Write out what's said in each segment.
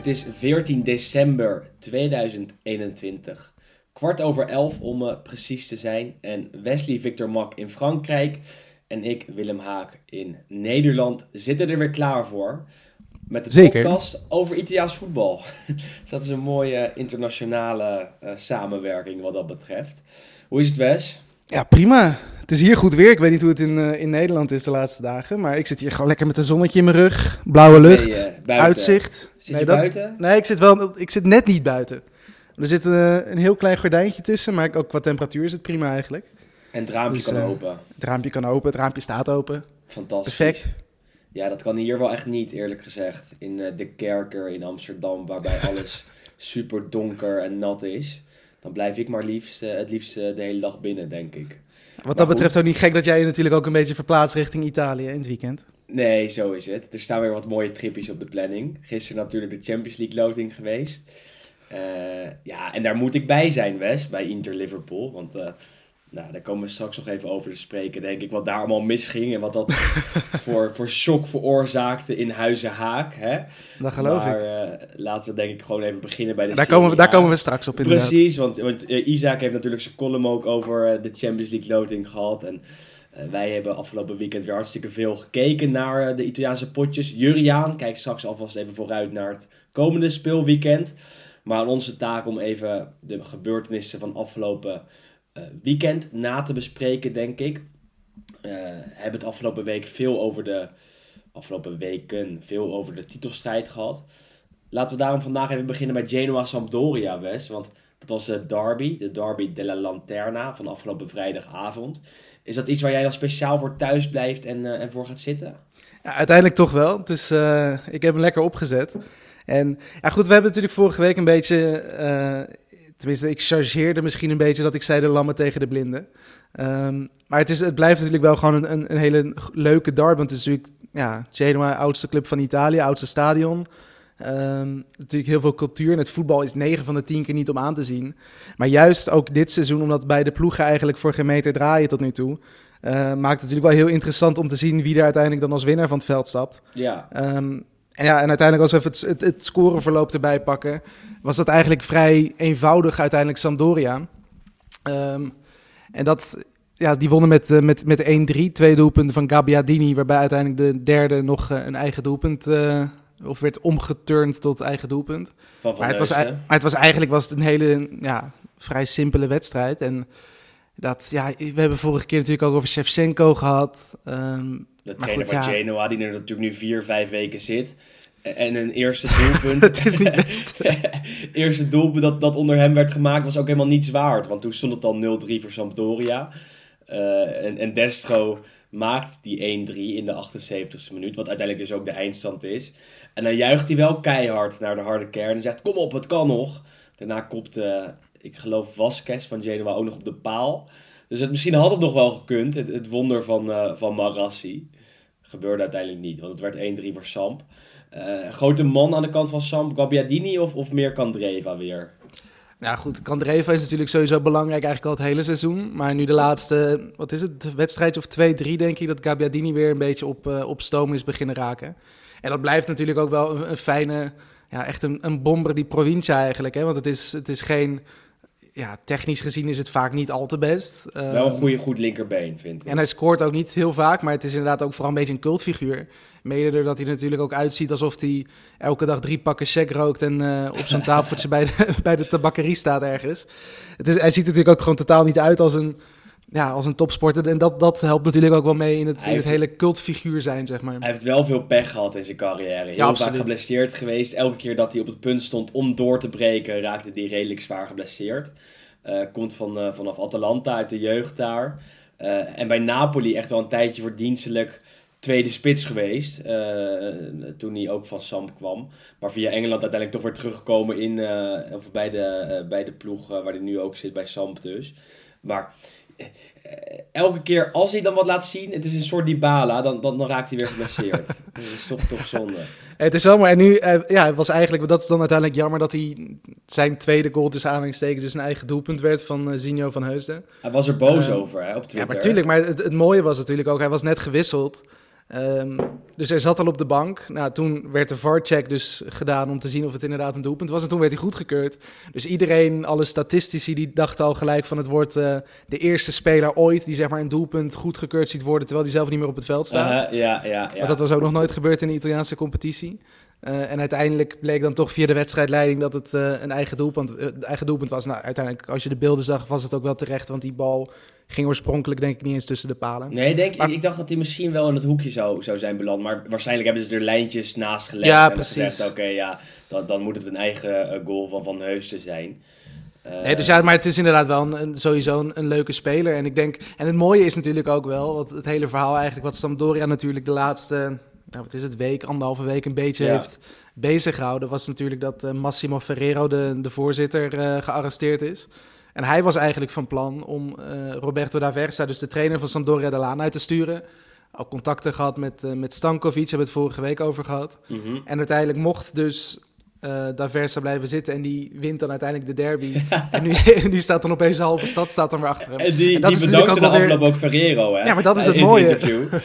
Het is 14 december 2021. Kwart over elf om eh, precies te zijn. En Wesley Victor Mak in Frankrijk en ik, Willem Haak, in Nederland zitten er weer klaar voor. Met de Zeker. podcast over Italiaans voetbal. dus dat is een mooie internationale eh, samenwerking wat dat betreft. Hoe is het Wes? Ja, prima. Het is hier goed weer. Ik weet niet hoe het in, eh, in Nederland is de laatste dagen. Maar ik zit hier gewoon lekker met een zonnetje in mijn rug. Blauwe lucht. Uitzicht. Zit nee, je dat- buiten? Nee, ik zit, wel, ik zit net niet buiten. Er zit eh, een heel klein gordijntje tussen. Maar ook qua temperatuur is het prima eigenlijk. En het raampje Dus, kan eh, open. Het raampje kan open. Het raampje staat open. Fantastisch. Perfect. Ja, dat kan hier wel echt niet, eerlijk gezegd. In eh, de kerker in Amsterdam, waarbij alles super donker en nat is. Dan blijf ik maar liefst, eh, het liefst de hele dag binnen, denk ik. Wat Maar dat betreft ook niet gek dat jij je natuurlijk ook een beetje verplaatst richting Italië in het weekend. Nee, zo is het. Er staan weer wat mooie tripjes op de planning. Gisteren natuurlijk de Champions League loting geweest. Eh, ja, en daar moet ik bij zijn, Wes, bij Inter Liverpool. Want eh, nou, daar komen we straks nog even over te spreken, denk ik. Wat daar allemaal misging en wat dat voor, voor shock veroorzaakte in Huizen Haak. Hè? Dat geloof maar, ik. eh, laten we denk ik gewoon even beginnen bij de Daar komen, we, daar komen we straks op inderdaad. Precies, want, want Isaac heeft natuurlijk zijn column ook over de Champions League loting gehad. En wij hebben afgelopen weekend weer hartstikke veel gekeken naar eh, de Italiaanse potjes. Juriaan kijkt straks alvast even vooruit naar het komende speelweekend. Maar onze taak om even de gebeurtenissen van afgelopen eh, weekend na te bespreken, denk ik. Eh hebben het afgelopen week veel over de afgelopen weken veel over de titelstrijd gehad. Laten we daarom vandaag even beginnen bij Genoa Sampdoria, Wes. Want dat was de derby, de derby della Lanterna van afgelopen vrijdagavond. Is dat iets waar jij dan speciaal voor thuis blijft en, eh, en voor gaat zitten? Ja, uiteindelijk toch wel. Dus eh, ik heb hem lekker opgezet. En ja, goed, we hebben natuurlijk vorige week een beetje. eh, tenminste, ik chargeerde misschien een beetje dat ik zei de lammen tegen de blinden. Ehm, maar het, is, het blijft natuurlijk wel gewoon een, een, een hele leuke derby. Want het is natuurlijk ja, Genoa, oudste club van Italië, oudste stadion. Ehm, natuurlijk heel veel cultuur. En het voetbal is 9 van de 10 keer niet om aan te zien. Maar juist ook dit seizoen, omdat beide ploegen eigenlijk voor geen meter draaien tot nu toe. eh, maakt het natuurlijk wel heel interessant om te zien wie er uiteindelijk dan als winnaar van het veld stapt. Ja, Ehm, en, ja, en uiteindelijk, als we even het, het, het scoreverloop erbij pakken, was dat eigenlijk vrij eenvoudig uiteindelijk Sampdoria. Ehm, en dat, ja, die wonnen met, eh, met, met 1-3, twee doelpunten van Gabbiadini, waarbij uiteindelijk de derde nog eh, een eigen doelpunt, of werd omgeturnd tot eigen doelpunt. van Van Maar het, was, maar het was eigenlijk was het een hele ja, vrij simpele wedstrijd. En dat, ja, we hebben vorige keer natuurlijk ook over Shevchenko gehad. Ehm, De trainer van ja. Genoa, die er natuurlijk nu vier, vijf weken zit. En een eerste doelpunt. het is niet best. eerste doelpunt dat, dat onder hem werd gemaakt was ook helemaal niets waard. Want toen stond het al 0-3 voor Sampdoria. Eh, en, en Destro maakt die 1-3 in de 78ste minuut. Wat uiteindelijk dus ook de eindstand is. En dan juicht hij wel keihard naar de harde kern. En zegt, kom op, het kan nog. Daarna kopt, eh, ik geloof, Vasquez van Genoa ook nog op de paal. Dus het, misschien had het nog wel gekund. Het, wonder van, eh van Marassi. Gebeurde uiteindelijk niet, want het werd 1-3 voor Samp. Eh, grote man aan de kant van Samp, Gabbiadini of, of meer Kandreva weer? Nou goed, Kandreva is natuurlijk sowieso belangrijk eigenlijk al het hele seizoen. Maar nu de laatste, wat is het, wedstrijdje of twee, drie denk ik, dat Gabbiadini weer een beetje op, op stoom is beginnen raken. En dat blijft natuurlijk ook wel een, een fijne, ja echt een, een bomber die provincia eigenlijk. Hè? Want het is, het is geen, ja technisch gezien is het vaak niet al te best. Wel een Ehm, goede, goed linkerbeen, vind ik. En hij scoort ook niet heel vaak, maar het is inderdaad ook vooral een beetje een cultfiguur. Mede doordat hij natuurlijk ook uitziet alsof hij elke dag drie pakken check rookt en eh, op zo'n tafeltje bij de, bij de tabakkerie staat ergens. Het is, hij ziet natuurlijk ook gewoon totaal niet uit als een, ja, als een topsporter. En dat, dat helpt natuurlijk ook wel mee in het, in het heeft- hele cultfiguur zijn, zeg maar. Hij heeft wel veel pech gehad in zijn carrière. Heel Ja, vaak geblesseerd geweest. Elke keer dat hij op het punt stond om door te breken, raakte hij redelijk zwaar geblesseerd. Eh, komt van, eh, vanaf Atalanta uit de jeugd daar. Eh, en bij Napoli echt wel een tijdje verdienstelijk tweede spits geweest. toen hij ook van Samp kwam. Maar via Engeland uiteindelijk toch weer teruggekomen in, of bij, de, bij de ploeg waar hij nu ook zit, bij Samp dus. Maar elke keer als hij dan wat laat zien, het is een soort Dybala, dan, dan, dan raakt hij weer geblesseerd. dat is toch, toch zonde. Het is zomaar. En nu, eh, ja, het was eigenlijk, dat is dan uiteindelijk jammer dat hij zijn tweede goal tussen aanhalingstekens dus een eigen doelpunt werd van eh Zinho van Heusden. Hij was er boos Eh, over hè, op Twitter. Ja, maar tuurlijk. Maar het, het mooie was natuurlijk ook, hij was net gewisseld. Ehm, dus hij zat al op de bank. Nou, toen werd de VAR-check dus gedaan om te zien of het inderdaad een doelpunt was. En toen werd hij goedgekeurd. Dus iedereen, alle statistici, die dachten al gelijk van het wordt eh, de eerste speler ooit die zeg maar een doelpunt goedgekeurd ziet worden terwijl hij zelf niet meer op het veld staat. Uh-huh, ja, ja, ja. Want dat was ook nog nooit gebeurd in de Italiaanse competitie. Uh, en uiteindelijk bleek dan toch via de wedstrijdleiding dat het uh, een eigen doelpunt, uh, eigen doelpunt was. Nou, uiteindelijk, als je de beelden zag, was het ook wel terecht. Want die bal ging oorspronkelijk denk ik niet eens tussen de palen. Nee, denk, maar, ik, ik dacht dat hij misschien wel in het hoekje zou, zou zijn beland. Maar waarschijnlijk hebben ze er lijntjes naast gelegd. Ja, en precies. Oké, okay, ja, dan, dan moet het een eigen eh, goal van Van Heusden zijn. Nee, dus ja, maar het is inderdaad wel een, een, sowieso een, een, leuke speler. En ik denk, en het mooie is natuurlijk ook wel, wat het hele verhaal eigenlijk, wat Sampdoria natuurlijk de laatste, nou, wat is het, week, anderhalve week een beetje ja. heeft bezig gehouden, was natuurlijk dat uh, Massimo Ferrero, de, de voorzitter, uh, gearresteerd is. En hij was eigenlijk van plan om uh, Roberto D'Aversa, dus de trainer van Sampdoria, de laan uit te sturen. Ook contacten gehad met, met Stankovic, hebben we het vorige week over gehad. Mm -hmm. En uiteindelijk mocht dus uh, D'Aversa blijven zitten en die wint dan uiteindelijk de derby. en nu, nu staat dan opeens de halve stad staat dan weer achter hem. En die, en dat die is bedankte ook de weer... ook Ferrero, hè? Ja, maar dat is het mooie.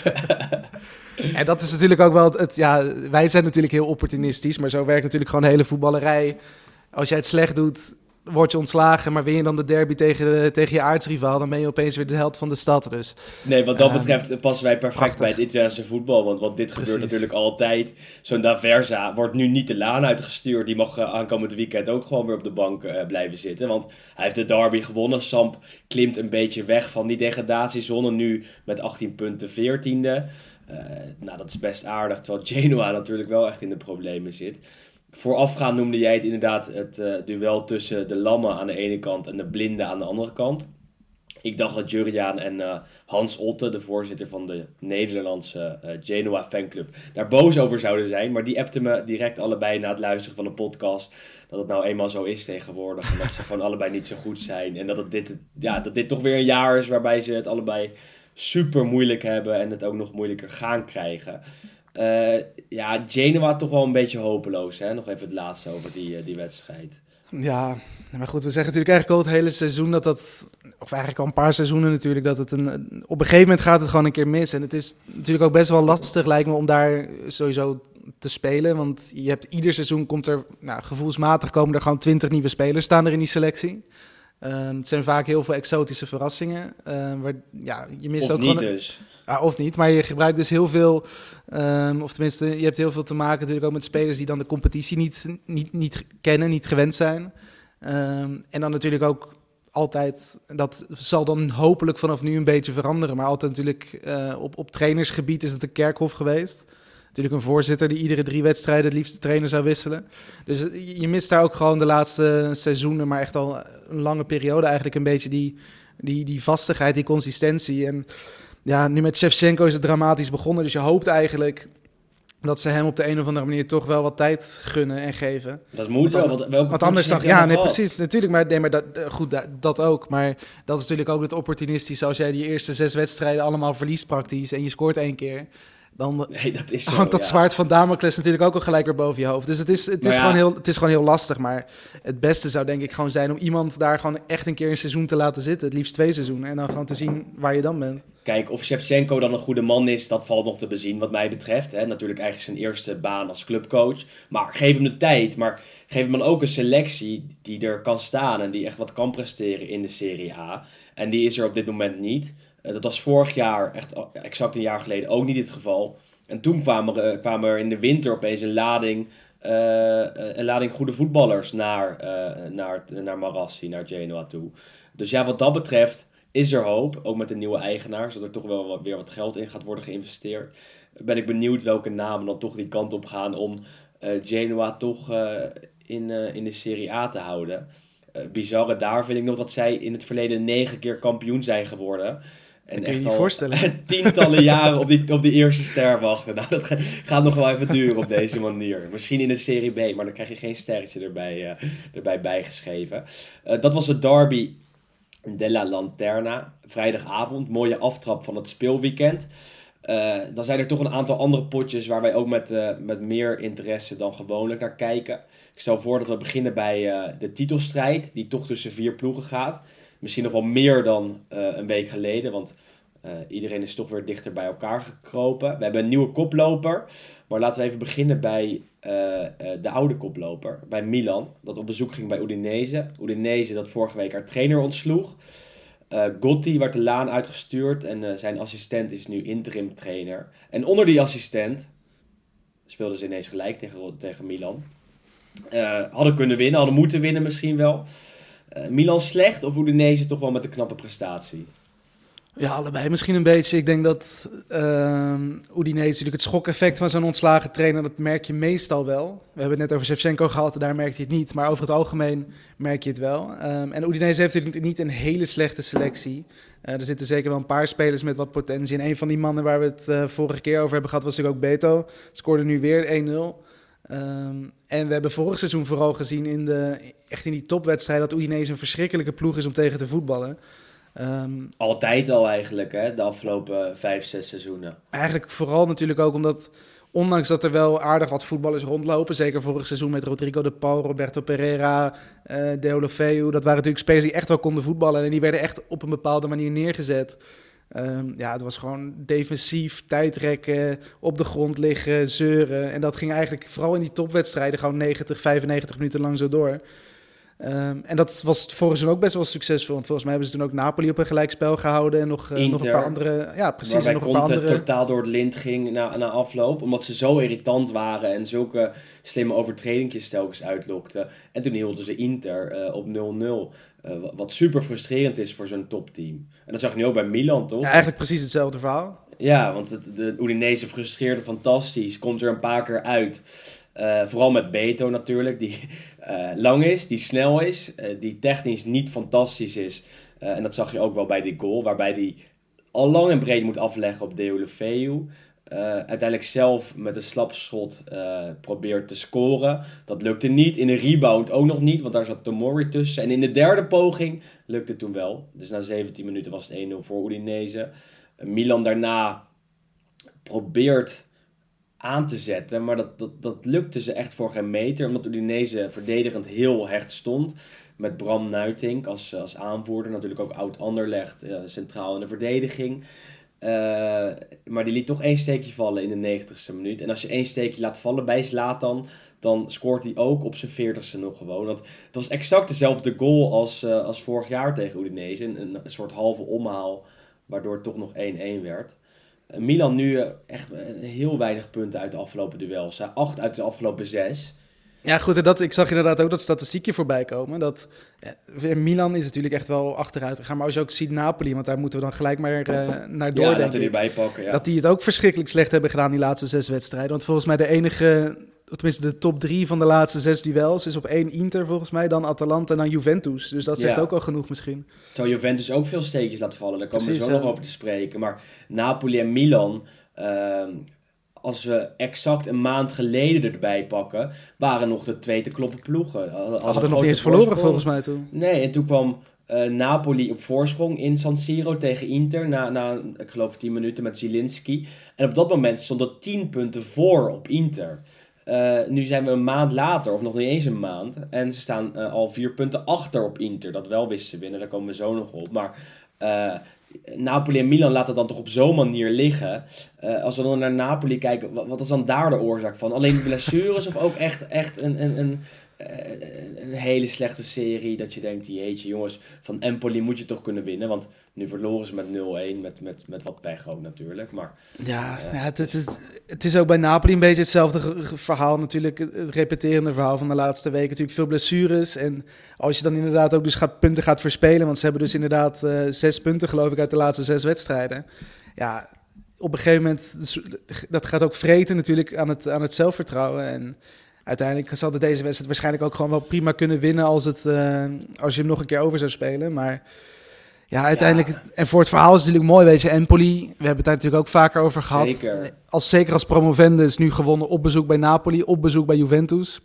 En dat is natuurlijk ook wel het, het, Ja, wij zijn natuurlijk heel opportunistisch, maar zo werkt natuurlijk gewoon de hele voetballerij. Als jij het slecht doet, word je ontslagen, maar win je dan de derby tegen, de, tegen je aardsrivaal, dan ben je opeens weer de held van de stad. Dus. Nee, wat dat um, betreft passen wij perfect prachtig. bij het Italiaanse voetbal. Want, want dit Precies. gebeurt natuurlijk altijd. Zo'n Daversa wordt nu niet de laan uitgestuurd. Die mag uh, aankomend weekend ook gewoon weer op de bank uh, blijven zitten. Want hij heeft de derby gewonnen. Samp klimt een beetje weg van die degradatiezone. Nu met 18 punten 14e. Uh, nou, dat is best aardig. Terwijl Genoa natuurlijk wel echt in de problemen zit. Voorafgaand noemde jij het inderdaad het uh, duel tussen de lammen aan de ene kant en de blinden aan de andere kant. Ik dacht dat Juriaan en uh, Hans Otte, de voorzitter van de Nederlandse uh, Genoa fanclub, daar boos over zouden zijn. Maar die appten me direct allebei na het luisteren van de podcast dat het nou eenmaal zo is tegenwoordig. En dat ze gewoon allebei niet zo goed zijn. En dat, het dit, ja, dat dit toch weer een jaar is waarbij ze het allebei super moeilijk hebben en het ook nog moeilijker gaan krijgen. Uh, ja, Genoa toch wel een beetje hopeloos. Hè? Nog even het laatste over die, uh, die wedstrijd. Ja, maar goed, we zeggen natuurlijk eigenlijk al het hele seizoen dat dat... Of eigenlijk al een paar seizoenen natuurlijk, dat het een... Op een gegeven moment gaat het gewoon een keer mis. En het is natuurlijk ook best wel lastig, lijkt me, om daar sowieso te spelen. Want je hebt ieder seizoen komt er... Nou, gevoelsmatig komen er gewoon twintig nieuwe spelers staan er in die selectie. Um, het zijn vaak heel veel exotische verrassingen. Uh, waar, ja, je mist of ook niet dus. Ah, of niet, maar je gebruikt dus heel veel, um, of tenminste, je hebt heel veel te maken natuurlijk ook met spelers die dan de competitie niet, niet, niet kennen, niet gewend zijn. Um, en dan natuurlijk ook altijd, dat zal dan hopelijk vanaf nu een beetje veranderen, maar altijd natuurlijk uh, op, op trainersgebied is het een kerkhof geweest. Natuurlijk een voorzitter die iedere drie wedstrijden het liefst de trainer zou wisselen. Dus je mist daar ook gewoon de laatste seizoenen, maar echt al een lange periode eigenlijk een beetje die, die, die vastigheid, die consistentie. En ja, nu met Shevchenko is het dramatisch begonnen. Dus je hoopt eigenlijk dat ze hem op de een of andere manier toch wel wat tijd gunnen en geven. Dat moet wel. Want, welke wat anders dan. Ja, nee, precies. Natuurlijk, maar, nee, maar dat, goed, dat, dat, ook. Maar dat is natuurlijk ook het opportunistische. Als jij die eerste zes wedstrijden allemaal verliest praktisch en je scoort één keer. Dan nee, dat is zo, hangt dat ja. zwaard van Damocles natuurlijk ook al gelijk weer boven je hoofd. Dus het is, het, is ja. gewoon heel, het is gewoon heel lastig. Maar het beste zou denk ik gewoon zijn om iemand daar gewoon echt een keer een seizoen te laten zitten. Het liefst twee seizoenen. En dan gewoon te zien waar je dan bent. Kijk, of Shevchenko dan een goede man is, dat valt nog te bezien wat mij betreft. Hè. Natuurlijk eigenlijk zijn eerste baan als clubcoach. Maar geef hem de tijd. Maar geef hem dan ook een selectie die er kan staan en die echt wat kan presteren in de Serie A. En die is er op dit moment niet. Dat was vorig jaar, echt exact een jaar geleden, ook niet het geval. En toen kwamen er, kwamen er in de winter opeens een lading, uh, een lading goede voetballers naar, naar, naar Marassi, naar Genoa toe. Dus ja, wat dat betreft is er hoop. Ook met de nieuwe eigenaar, zodat er toch wel weer wat geld in gaat worden geïnvesteerd. Ben ik benieuwd welke namen dan toch die kant op gaan om Genoa toch in, in de Serie A te houden. bizarre daar vind ik nog dat zij in het verleden negen keer kampioen zijn geworden. En kun je echt je voorstellen. tientallen jaren op die, op die eerste ster wachten. Nou, dat ga- gaat nog wel even duren op deze manier. Misschien in de Serie B, maar dan krijg je geen sterretje erbij, eh, erbij bijgeschreven. Eh, dat was het derby de la Lanterna. Vrijdagavond, mooie aftrap van het speelweekend. Eh, dan zijn er toch een aantal andere potjes waar wij ook met, met meer interesse dan gewoonlijk naar kijken. Ik stel voor dat we beginnen bij de titelstrijd, die toch tussen vier ploegen gaat. Misschien nog wel meer dan eh, een week geleden, want eh, iedereen is toch weer dichter bij elkaar gekropen. We hebben een nieuwe koploper, maar laten we even beginnen bij eh, de oude koploper, bij Milan. Dat op bezoek ging bij Udinese. Udinese dat vorige week haar trainer ontsloeg. Gotti werd de laan uitgestuurd en zijn assistent is nu interim trainer. En onder die assistent speelden ze ineens gelijk tegen, tegen Milan. Eh, hadden kunnen winnen, hadden moeten winnen misschien wel. Eh, Milan slecht of Udinese toch wel met een knappe prestatie? Ja, allebei misschien een beetje. Ik denk dat ehm Udinese natuurlijk het schokeffect van zo'n ontslagen trainer, dat merk je meestal wel. We hebben het net over Shevchenko gehad, en daar merk je het niet. Maar over het algemeen merk je het wel. Ehm, en Udinese heeft natuurlijk niet een hele slechte selectie. Eh, er zitten zeker wel een paar spelers met wat potentie. En een van die mannen waar we het eh, vorige keer over hebben gehad, was natuurlijk ook Beto. Scoorde nu weer 1-0. Ehm, en we hebben vorig seizoen vooral gezien in de, echt in die topwedstrijd dat Udinese een verschrikkelijke ploeg is om tegen te voetballen. Ehm, Altijd al eigenlijk, hè? de afgelopen vijf, zes seizoenen. Eigenlijk vooral natuurlijk ook omdat, ondanks dat er wel aardig wat voetballers rondlopen, zeker vorig seizoen met Rodrigo de Paul, Roberto Pereira, eh Deulofeu, dat waren natuurlijk spelers die echt wel konden voetballen en die werden echt op een bepaalde manier neergezet. Ehm, ja, het was gewoon defensief, tijdrekken, op de grond liggen, zeuren. En dat ging eigenlijk vooral in die topwedstrijden gewoon 90, 95 minuten lang zo door. Ehm, en dat was vorig seizoen ook best wel succesvol. Want volgens mij hebben ze toen ook Napoli op een gelijkspel gehouden. En nog, eh, nog een paar andere. Ja, precies. Waarbij En nog een paar andere. totaal door het lint ging na, na afloop. Omdat ze zo irritant waren en zulke slimme overtredingjes telkens uitlokten. En toen hielden ze Inter eh, op 0-0. Eh, wa- wat super frustrerend is voor zo'n topteam. En dat zag je nu ook bij Milan, toch? Ja, eigenlijk precies hetzelfde verhaal. Ja, want het, de Udinese frustreerde fantastisch. Komt er een paar keer uit. Eh, vooral met Beto natuurlijk, die eh, lang is, die snel is, eh, die technisch niet fantastisch is. En dat zag je ook wel bij die goal, waarbij hij al lang en breed moet afleggen op Deulofeu. Uiteindelijk zelf met een slapschot probeert te scoren. Dat lukte niet. In de rebound ook nog niet, want daar zat Tomori tussen. En in de derde poging lukte toen wel. Dus na 17 minuten was het 1-0 voor Udinese. Milan daarna probeert aan te zetten, maar dat, dat, dat lukte ze echt voor geen meter, omdat Udinese verdedigend heel hecht stond. Met Bram Nuitink als, als aanvoerder, natuurlijk ook oud Anderlecht eh, centraal in de verdediging. Eh, maar die liet toch één steekje vallen in de 90ste minuut. En als je één steekje laat vallen bij Zlatan, dan scoort hij ook op zijn 40ste nog gewoon. Want het was exact dezelfde goal als, eh, als vorig jaar tegen Udinese. Een, een, een soort halve omhaal, waardoor het toch nog 1-1 werd. Eh, Milan nu eh, echt heel weinig punten uit de afgelopen duels. Acht uit de afgelopen zes. Ja, goed. En dat, ik zag inderdaad ook dat statistiekje voorbij komen. Dat, Milan is natuurlijk echt wel achteruit gegaan. Maar als je ook ziet Napoli, want daar moeten we dan gelijk maar naar door, Ja, we die pakken. Ja. Dat die het ook verschrikkelijk slecht hebben gedaan, die laatste zes wedstrijden. Want volgens mij de enige, tenminste de top drie van de laatste zes duels... is op één Inter volgens mij, dan Atalanta en dan Juventus. Dus dat zegt Ja. ook al genoeg misschien. Terwijl Juventus ook veel steekjes laat vallen. Daar komen we zo ja. nog over te spreken. Maar Napoli en Milan, ehm, als we exact een maand geleden erbij pakken, waren nog de twee te kloppen ploegen. Hadden, Hadden nog niet eens verloren volgens mij toen. Nee, en toen kwam eh, Napoli op voorsprong in San Siro tegen Inter. Na, na ik geloof 10 minuten met Zielinski. En op dat moment stond het 10 punten voor op Inter. Eh, nu zijn we een maand later, of nog niet eens een maand. En ze staan eh, al vier punten achter op Inter. Dat wel wisten ze winnen, daar komen we zo nog op. Maar eh, Napoli en Milan laten dan toch op zo'n manier liggen. Als we dan naar Napoli kijken, wat, wat dan daar de oorzaak van? Alleen blessures of ook echt, echt een, een, een, een hele slechte serie? Dat je denkt, jeetje jongens, van Empoli moet je toch kunnen winnen. Want nu verloren ze met 0-1, met, met, met wat pech ook natuurlijk. Maar Ja, Ja, ja het, het, is- het is ook bij Napoli een beetje hetzelfde verhaal natuurlijk. Het repeterende verhaal van de laatste weken. Natuurlijk veel blessures. En als je dan inderdaad ook dus gaat, punten gaat verspelen. Want ze hebben dus inderdaad eh, zes punten geloof ik uit de laatste zes wedstrijden. Ja, op een gegeven moment, dat gaat ook vreten natuurlijk aan het, aan het zelfvertrouwen. En uiteindelijk zal deze wedstrijd waarschijnlijk ook gewoon wel prima kunnen winnen als, het, eh, als je hem nog een keer over zou spelen. Maar Ja, uiteindelijk. En voor het verhaal is het natuurlijk mooi, weet je. Empoli, we hebben het daar natuurlijk ook vaker over gehad. Zeker. Als, zeker als promovendus nu gewonnen op bezoek bij Napoli, op bezoek bij Juventus.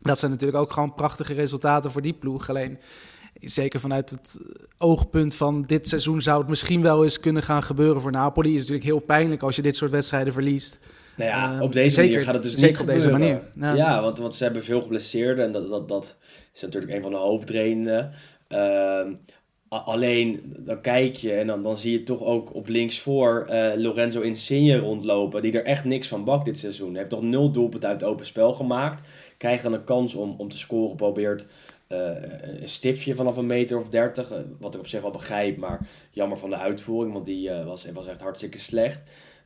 Dat zijn natuurlijk ook gewoon prachtige resultaten voor die ploeg. Alleen, zeker vanuit het oogpunt van dit seizoen zou het misschien wel eens kunnen gaan gebeuren voor Napoli. Is natuurlijk heel pijnlijk als je dit soort wedstrijden verliest. Nou ja, Ehm, op deze zeker- manier gaat het dus zeker niet op deze manier, Ja, ja. want, want ze hebben veel geblesseerden en dat, dat, dat is natuurlijk een van de hoofdredenen. Ehm, alleen, dan kijk je en dan, dan zie je toch ook op linksvoor eh Lorenzo Insigne rondlopen, die er echt niks van bakt dit seizoen. Hij heeft toch nul doelpunt uit het open spel gemaakt. Krijgt dan een kans om, om te scoren, probeert eh, een stiftje vanaf een meter of dertig, eh, wat ik op zich wel begrijp, maar jammer van de uitvoering, want die was, was echt hartstikke slecht.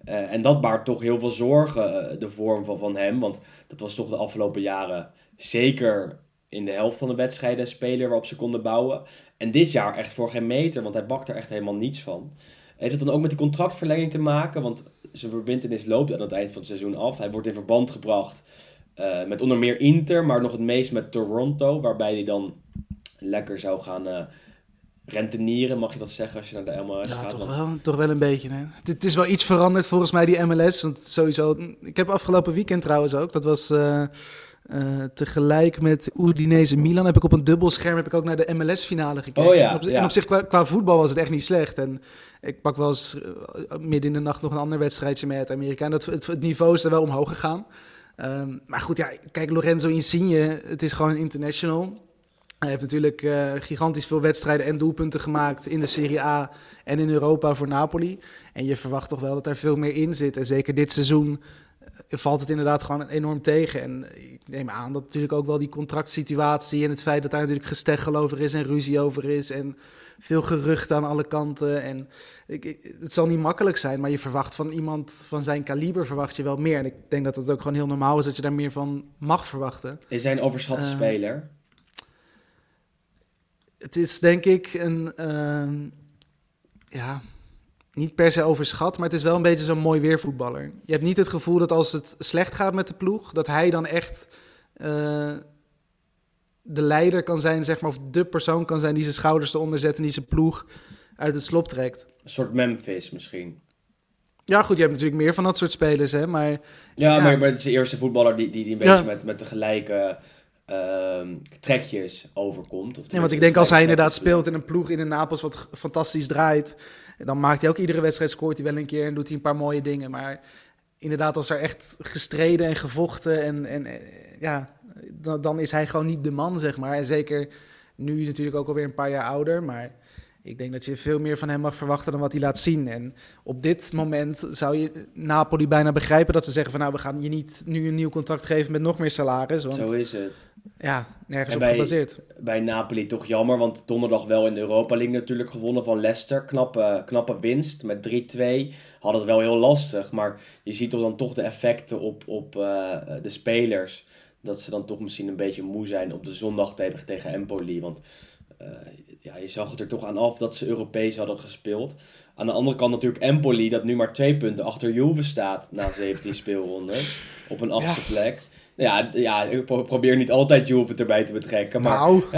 Eh, en dat baart toch heel veel zorgen, eh, de vorm van, van hem. Want dat was toch de afgelopen jaren zeker in de helft van de wedstrijden een speler waarop ze konden bouwen. En dit jaar echt voor geen meter, want hij bakt er echt helemaal niets van. Heeft het dan ook met die contractverlenging te maken? Want zijn verbindenis loopt aan het eind van het seizoen af. Hij wordt in verband gebracht eh, met onder meer Inter, maar nog het meest met Toronto. Waarbij hij dan lekker zou gaan rentenieren, mag je dat zeggen, als je naar de MLS Ja, gaat. toch wel, toch wel een beetje. Hè? Het, is wel iets veranderd volgens mij, die MLS. Want sowieso, ik heb afgelopen weekend trouwens ook, dat was eh, eh, tegelijk met Udinese Milan, heb ik op een dubbel scherm heb ik ook naar de MLS-finale gekeken. Oh ja, en op, ja. en op zich, qua, qua voetbal was het echt niet slecht. En ik pak wel eens eh, midden in de nacht nog een ander wedstrijdje mee uit Amerika. En dat, het, het niveau is er wel omhoog gegaan. Ehm, maar goed, ja, kijk, Lorenzo Insigne, het is gewoon een international. Hij heeft natuurlijk eh, gigantisch veel wedstrijden en doelpunten gemaakt in de Serie A en in Europa voor Napoli. En je verwacht toch wel dat er veel meer in zit. En zeker dit seizoen eh, valt het inderdaad gewoon enorm tegen. En ik neem aan dat natuurlijk ook wel die contractsituatie en het feit dat daar natuurlijk gesteggel over is en ruzie over is. En veel geruchten aan alle kanten. En ik, het zal niet makkelijk zijn, maar je verwacht van iemand van zijn kaliber verwacht je wel meer. En ik denk dat het ook gewoon heel normaal is dat je daar meer van mag verwachten. Is hij een overschatte Eh, speler? Het is denk ik een, ehm, ja, niet per se overschat, maar het is wel een beetje zo'n mooi weervoetballer. Je hebt niet het gevoel dat als het slecht gaat met de ploeg, dat hij dan echt eh, de leider kan zijn, zeg maar, of de persoon kan zijn die zijn schouders eronder zet en die zijn ploeg uit het slop trekt. Een soort Memphis misschien. Ja, goed, je hebt natuurlijk meer van dat soort spelers, hè, maar Ja, Ja. Maar, maar het is de eerste voetballer die, die, die een Ja. beetje met, met de gelijke ehm, trekjes overkomt. Of Ja, want ik denk als hij inderdaad speelt in een ploeg in een Napels wat fantastisch draait, dan maakt hij ook iedere wedstrijd, scoort hij wel een keer en doet hij een paar mooie dingen. Maar inderdaad, als er echt gestreden en gevochten en, en eh, ja, dan, dan is hij gewoon niet de man, zeg maar. En zeker nu natuurlijk ook alweer een paar jaar ouder, maar ik denk dat je veel meer van hem mag verwachten dan wat hij laat zien. En op dit moment zou je Napoli bijna begrijpen dat ze zeggen van nou, we gaan je niet nu een nieuw contract geven met nog meer salaris, want Zo is het. Ja, nergens En op bij- gebaseerd. Bij Napoli toch jammer, want donderdag wel in de Europa League natuurlijk gewonnen van Leicester. Knappe, knappe winst met 3-2. Hadden het wel heel lastig, maar je ziet toch dan toch de effecten op, op eh, de spelers. Dat ze dan toch misschien een beetje moe zijn op de zondag tegen, tegen Empoli. Want eh, ja, je zag het er toch aan af dat ze Europees hadden gespeeld. Aan de andere kant natuurlijk Empoli, dat nu maar twee punten achter Juve staat na 17 speelronden. Op een achtste plek. Ja, ja, ik pro- probeer niet altijd Juve erbij te betrekken. Maar, Nou,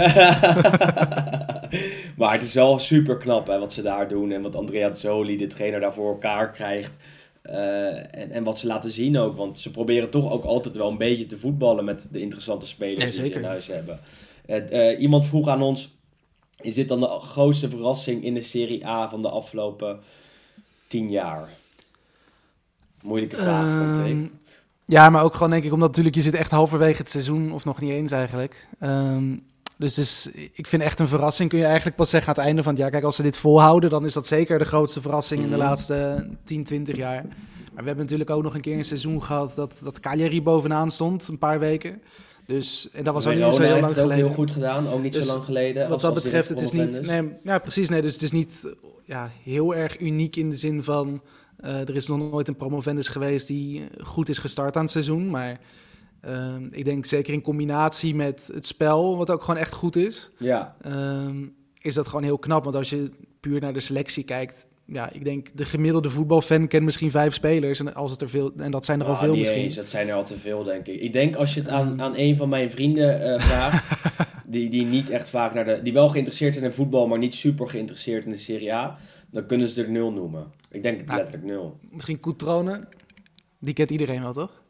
maar het is wel super knap hè, wat ze daar doen. En wat Andrea Zoli, de trainer, daar voor elkaar krijgt. Eh, en, en wat ze laten zien ook. Want ze proberen toch ook altijd wel een beetje te voetballen met de interessante spelers die ze in huis hebben. Eh, iemand vroeg aan ons, is dit dan de grootste verrassing in de Serie A van de afgelopen tien jaar? Moeilijke vraag, vond ik. Ja, maar ook gewoon denk ik, omdat natuurlijk je zit echt halverwege het seizoen, of nog niet eens eigenlijk. Ehm, dus, dus ik vind echt een verrassing, kun je eigenlijk pas zeggen aan het einde van het jaar. Kijk, als ze dit volhouden, dan is dat zeker de grootste verrassing in de Mhm. laatste 10, 20 jaar. Maar we hebben natuurlijk ook nog een keer een seizoen gehad dat, dat Cagliari bovenaan stond, een paar weken. Dus, en dat was ook niet zo heel lang geleden. heel goed gedaan, ook niet Dus zo lang geleden. Wat dat betreft, het is niet. Nee, ja, precies. Nee, dus het is niet ja, heel erg uniek in de zin van. Eh, er is nog nooit een promovendus geweest die eh, goed is gestart aan het seizoen. Maar ehm, ik denk zeker in combinatie met het spel, wat ook gewoon echt goed is, Ja, ehm, is dat gewoon heel knap. Want als je puur naar de selectie kijkt. Ja, ik denk de gemiddelde voetbalfan kent misschien vijf spelers. En, als het er veel, en dat zijn er al veel misschien. eens, dat zijn er al te veel, denk ik. Ik denk als je het aan, Ehm. aan een van mijn vrienden eh, vraagt, die, die niet echt vaak naar de. die wel geïnteresseerd zijn in voetbal, maar niet super geïnteresseerd in de Serie A. Dan kunnen ze er nul noemen. Ik denk Nou, letterlijk nul. Misschien Coutrone. Die kent iedereen wel, toch?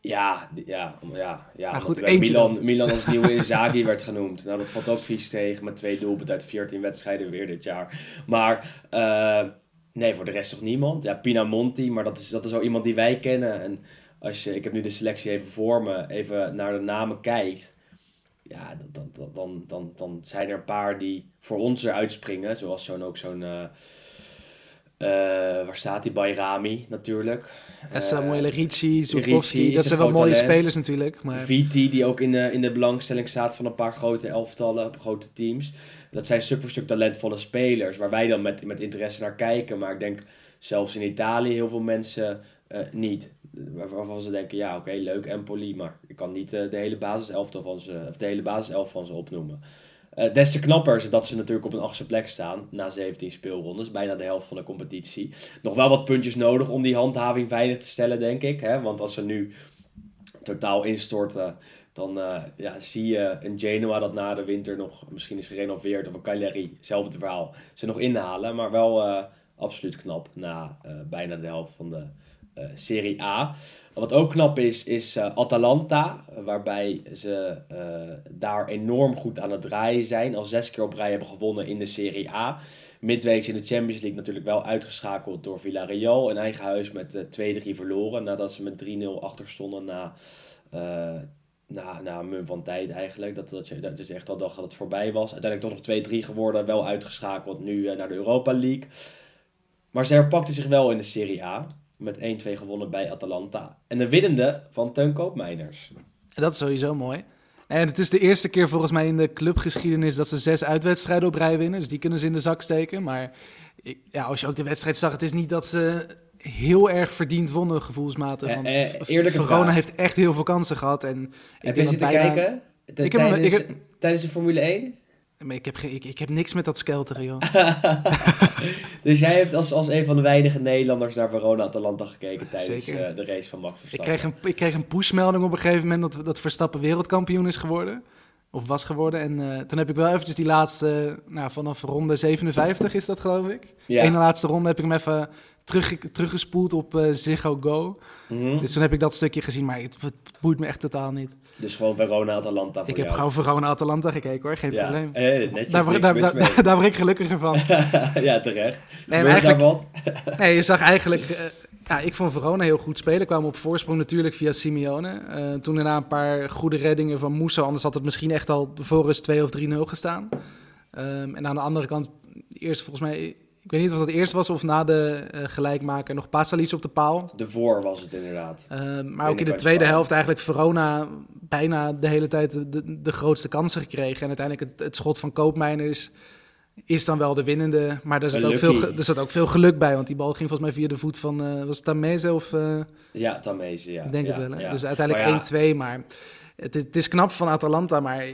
Ja, ja, ja, ja. Nou, goed, Milan, Milan als nieuwe Inzaghi werd genoemd. Nou, dat valt ook vies tegen met twee doelpunten uit 14 wedstrijden weer dit jaar. Maar eh, nee, voor de rest toch niemand. Ja, Pinamonti, maar dat is, dat is al iemand die wij kennen. En als je, ik heb nu de selectie even voor me, even naar de namen kijkt. Ja, dan, dan, dan, dan, dan zijn er een paar die voor ons eruit springen. Zoals zo'n ook zo'n... eh, eh, waar staat die? Bayrami natuurlijk. En Samuele Ricci, Ricci Zurkowski. is Dat zijn wel mooie talent. spelers natuurlijk. Maar VT, die ook in de, in de belangstelling staat van een paar grote elftallen, grote teams. Dat zijn stuk voor stuk talentvolle spelers, waar wij dan met, met interesse naar kijken. Maar ik denk zelfs in Italië heel veel mensen eh, niet. Waar- Waarvan ze denken, ja oké, leuk Empoli, maar ik kan niet eh, de hele van of de hele basiself van ze opnoemen. Eh, des te knapper is dat ze natuurlijk op een achtste plek staan na 17 speelrondes, bijna de helft van de competitie. Nog wel wat puntjes nodig om die handhaving veilig te stellen, denk ik. Hè? Want als ze nu totaal instorten, dan eh, ja, zie je een Genoa dat na de winter nog misschien is gerenoveerd, of een Cagliari, hetzelfde verhaal, ze nog inhalen. Maar wel absoluut knap na bijna de helft van de Serie A. Wat ook knap is, is eh, Atalanta, waarbij ze eh, daar enorm goed aan het draaien zijn. Al zes keer op rij hebben gewonnen in de Serie A. Midweeks in de Champions League natuurlijk wel uitgeschakeld door Villarreal. In eigen huis met eh 2-3 verloren. Nadat ze met 3-0 achter stonden na, eh, na, na een van tijd eigenlijk. Dat, dat, je, dat je echt al dacht dat het voorbij was. Uiteindelijk toch nog 2-3 geworden. Wel uitgeschakeld nu eh, naar de Europa League. Maar ze herpakte zich wel in de Serie A. Met 1-2 gewonnen bij Atalanta. En de winnende van Teun Koopmeiners. dat is sowieso mooi. En het is de eerste keer volgens mij in de clubgeschiedenis dat ze zes uitwedstrijden op rij winnen. Dus die kunnen ze in de zak steken. Maar ik- ja, als je ook de wedstrijd zag, het is niet dat ze heel erg verdiend wonnen gevoelsmatig. Eh, Want eh, Verona vraag. heeft echt heel veel kansen gehad. En ik Heb je zitten bijna- kijken? Heb ik heb- tijdens de Formule 1? Maar ik heb, geen- ik, ik heb niks met dat skelteren, joh. dus jij hebt als, als een van de weinige Nederlanders naar Verona-Atalanta gekeken tijdens eh, de race van Max Ik Verstappen. kreeg een, ik kreeg een pushmelding op een gegeven moment dat, dat Verstappen wereldkampioen is geworden. Of was geworden. En eh, toen heb ik wel eventjes die laatste, nou, vanaf ronde 57 is dat geloof ik. Ja. Ene laatste ronde heb ik hem even terug, teruggespoeld op eh Ziggo Go. Mhm. Dus toen heb ik dat stukje gezien, maar het, het boeit me echt totaal niet. Dus gewoon Verona-Atalanta Ik heb jou. gewoon Verona-Atalanta gekeken hoor, geen ja. probleem. Eh, netjes, Daar, daar, daar, daar word ik gelukkiger van. ja, terecht. Nee, maar daar wat? Nee, je zag eigenlijk... eh, ja, ik vond Verona heel goed spelen. Kwamen op voorsprong natuurlijk via Simeone. Eh, toen daarna een paar goede reddingen van Moussa. Anders had het misschien echt al voor rust 2 of 3-0 gestaan. Ehm, en aan de andere kant, eerst volgens mij... Ik weet niet of dat eerst was of na de eh, gelijkmaker nog Pasalic op de paal. De voor was het inderdaad. Ehm, maar ook in de tweede paal. helft eigenlijk Verona bijna de hele tijd de, de, de grootste kansen gekregen. En uiteindelijk het, het schot van Koopmeiners is dan wel de winnende. Maar er zat, ook veel, er zat ook veel geluk bij. Want die bal ging volgens mij via de voet van... eh, was het Tameze of... eh, Ja, Tamese, ja. ik denk ja, het wel. Hè? ja. Dus Maar uiteindelijk ja, 1-2. Maar het is, het is knap van Atalanta. Maar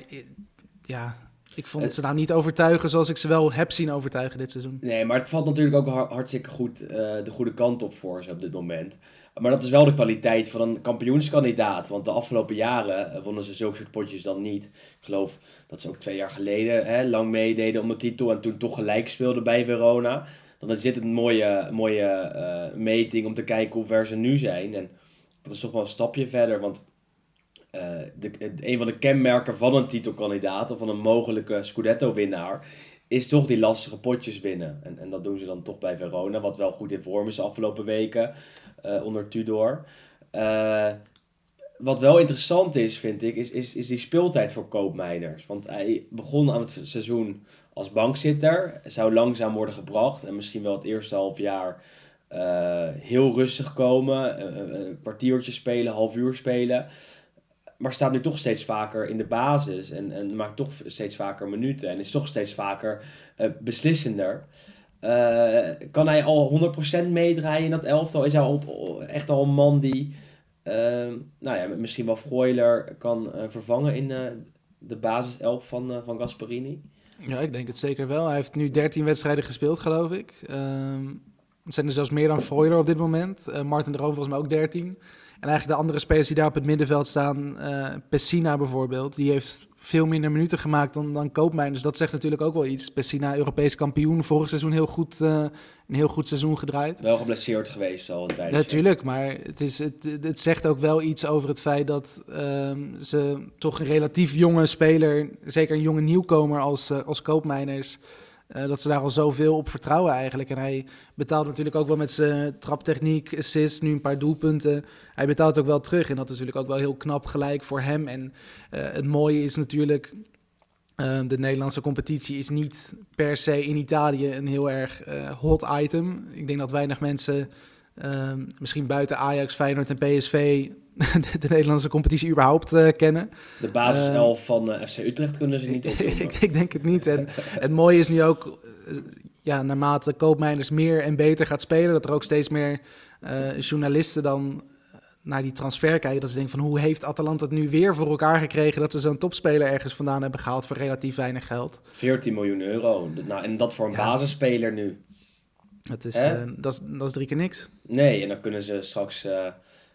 ja, ik vond Het- ze nou niet overtuigen zoals ik ze wel heb zien overtuigen dit seizoen. Nee, maar het valt natuurlijk ook har- hartstikke goed eh, de goede kant op voor ze op dit moment. Maar dat is wel de kwaliteit van een kampioenskandidaat. Want de afgelopen jaren eh, wonnen ze zulke soort potjes dan niet. Ik geloof dat ze ook twee jaar geleden hè, lang meededen om de titel. En toen toch gelijk speelden bij Verona. Dan is dit een mooie, mooie eh, meting om te kijken hoe ver ze nu zijn. En dat is toch wel een stapje verder. Want eh, een van de kenmerken van een titelkandidaat of van een mogelijke Scudetto-winnaar is toch die lastige potjes winnen. En, en dat doen ze dan toch bij Verona, wat wel goed in vorm is de afgelopen weken eh, onder Tudor. Eh, wat wel interessant is, vind ik, is, is, is die speeltijd voor Koopmeiners. Want hij begon aan het seizoen als bankzitter, zou langzaam worden gebracht en misschien wel het eerste half jaar heel rustig komen, een kwartiertje spelen, half uur spelen. Maar staat nu toch steeds vaker in de basis en, en maakt toch steeds vaker minuten en is toch steeds vaker eh, beslissender. Eh, kan hij al 100% meedraaien in dat elftal? Is hij al, echt al een man die eh, nou ja, misschien wel Freuler kan vervangen in de basiself van, van Gasparini? Ja, ik denk het zeker wel. Hij heeft nu 13 wedstrijden gespeeld, geloof ik. Ehm, het zijn er zelfs meer dan Freuler op dit moment. Martin de Roon volgens mij ook 13. En eigenlijk de andere spelers die daar op het middenveld staan, eh Pessina bijvoorbeeld, die heeft veel minder minuten gemaakt dan, dan Koopmijn. Dus dat zegt natuurlijk ook wel iets. Pessina, Europees kampioen, vorig seizoen heel goed, uh, een heel goed seizoen gedraaid. Wel geblesseerd geweest al een tijdje. Natuurlijk, maar het, is, het, het zegt ook wel iets over het feit dat uh, ze toch een relatief jonge speler, zeker een jonge nieuwkomer als, uh, als Koopmijners... Uh, dat ze daar al zoveel op vertrouwen eigenlijk. En hij betaalt natuurlijk ook wel met zijn traptechniek, assist, nu een paar doelpunten. Hij betaalt ook wel terug. En dat is natuurlijk ook wel heel knap gelijk voor hem. En uh, het mooie is natuurlijk, uh, de Nederlandse competitie is niet per se in Italië een heel erg hot item. Ik denk dat weinig mensen, misschien buiten Ajax, Feyenoord en PSV, de Nederlandse competitie überhaupt uh, kennen. De basiself uh, van uh, FC Utrecht kunnen ze niet ik, ik denk het niet. En het mooie is nu ook, ja, naarmate Koopmijners meer en beter gaat spelen, dat er ook steeds meer journalisten dan naar die transfer kijken. Dat ze denken van hoe heeft Atalanta het nu weer voor elkaar gekregen dat ze zo'n topspeler ergens vandaan hebben gehaald voor relatief weinig geld. 14 miljoen euro. Nou, en dat voor een ja. basisspeler nu. Dat is, dat, is, dat is drie keer niks. Nee, en dan kunnen ze straks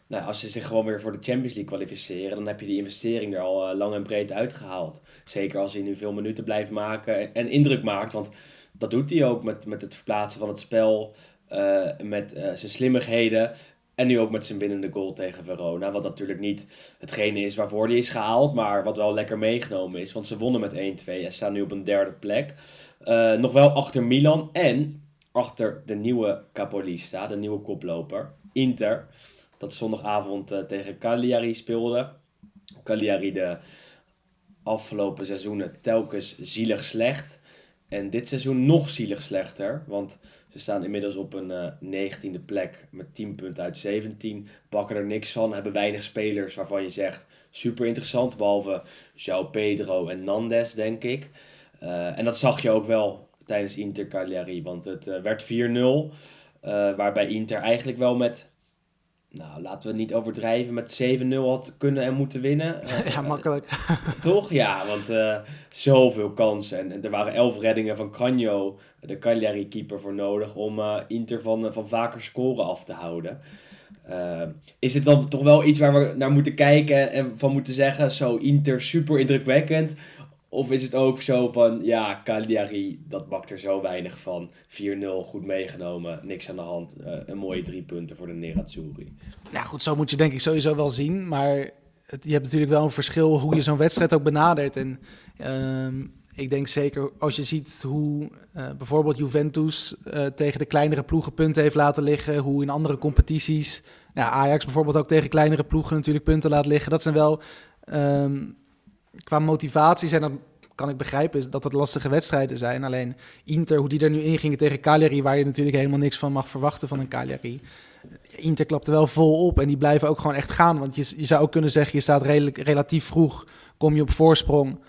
nou, als ze zich gewoon weer voor de Champions League kwalificeren, dan heb je die investering er al uh, lang en breed uitgehaald. Zeker als hij nu veel minuten blijft maken en, indruk maakt. Want dat doet hij ook met, met het verplaatsen van het spel, uh, met uh, zijn slimmigheden. En nu ook met zijn binnende goal tegen Verona. Wat natuurlijk niet hetgene is waarvoor hij is gehaald, maar wat wel lekker meegenomen is. Want ze wonnen met 1-2 en staan nu op een derde plek. nog wel achter Milan en achter de nieuwe Capolista, de nieuwe koploper, Inter dat zondagavond uh, tegen Cagliari speelde. Cagliari de afgelopen seizoenen telkens zielig slecht. En dit seizoen nog zielig slechter. Want ze staan inmiddels op een uh, 19e plek met 10 punten uit 17. Pakken er niks van. Hebben weinig spelers waarvan je zegt super interessant. Behalve João Pedro en Nandes, denk ik. Uh, en dat zag je ook wel tijdens Inter Cagliari. Want het werd 4-0. waarbij Inter eigenlijk wel met nou, laten we niet overdrijven, met 7-0 had kunnen en moeten winnen. ja, makkelijk. toch? Ja, want uh, zoveel kansen. En, en, er waren elf reddingen van Canio, de Cagliari-keeper, voor nodig om uh, Inter van, van vaker scoren af te houden. Uh, is het dan toch wel iets waar we naar moeten kijken en van moeten zeggen, zo Inter super indrukwekkend? Of is het ook zo van, ja, Cagliari, dat bakt er zo weinig van. 4-0, goed meegenomen, niks aan de hand. Uh, een mooie drie punten voor de Nerazzurri. Nou goed, zo moet je denk ik sowieso wel zien. Maar het, je hebt natuurlijk wel een verschil hoe je zo'n wedstrijd ook benadert. En uh, ik denk zeker als je ziet hoe uh, bijvoorbeeld Juventus uh, tegen de kleinere ploegen punten heeft laten liggen. Hoe in andere competities, ja, Ajax bijvoorbeeld ook tegen kleinere ploegen natuurlijk punten laat liggen. Dat zijn wel... Um, qua motivatie zijn dat kan ik begrijpen dat het lastige wedstrijden zijn. Alleen Inter, hoe die er nu in gingen tegen Cagliari, waar je natuurlijk helemaal niks van mag verwachten van een Cagliari. Inter klapte wel vol op en die blijven ook gewoon echt gaan. Want je, je zou ook kunnen zeggen, je staat redelijk, relatief vroeg, kom je op voorsprong.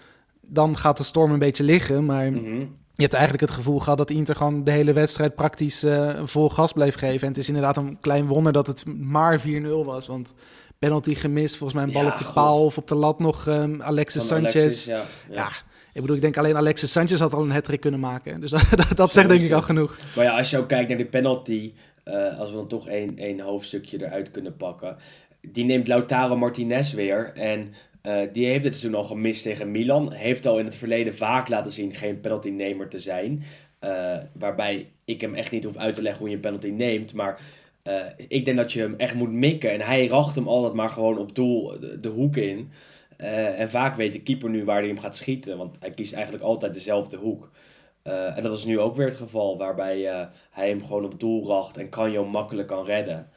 Dan gaat de storm een beetje liggen, maar... Mm -hmm. Je hebt eigenlijk het gevoel gehad dat Inter gewoon de hele wedstrijd praktisch uh, vol gas bleef geven. En het is inderdaad een klein wonder dat het maar 4-0 was. Want penalty gemist. Volgens mij een bal ja, op de God. paal of op de lat nog um, Alexis Van Sanchez. Alexis, ja, ja. ja, ik bedoel, ik denk alleen Alexis Sanchez had al een hat kunnen maken. Dus dat, dat zegt denk ik al genoeg. Maar ja, als je ook kijkt naar de penalty, uh, als we dan toch één, één hoofdstukje eruit kunnen pakken. Die neemt Lautaro Martinez weer en uh, die heeft het toen al gemist tegen Milan. Heeft al in het verleden vaak laten zien geen penaltynemer te zijn. Uh, waarbij ik hem echt niet hoef uit te leggen hoe je een penalty neemt. Maar uh, ik denk dat je hem echt moet mikken. En hij racht hem altijd maar gewoon op doel de, de hoek in. Uh, en vaak weet de keeper nu waar hij hem gaat schieten. Want hij kiest eigenlijk altijd dezelfde hoek. Uh, en dat is nu ook weer het geval. Waarbij hij hem gewoon op doel racht. En Kanjo makkelijk kan redden.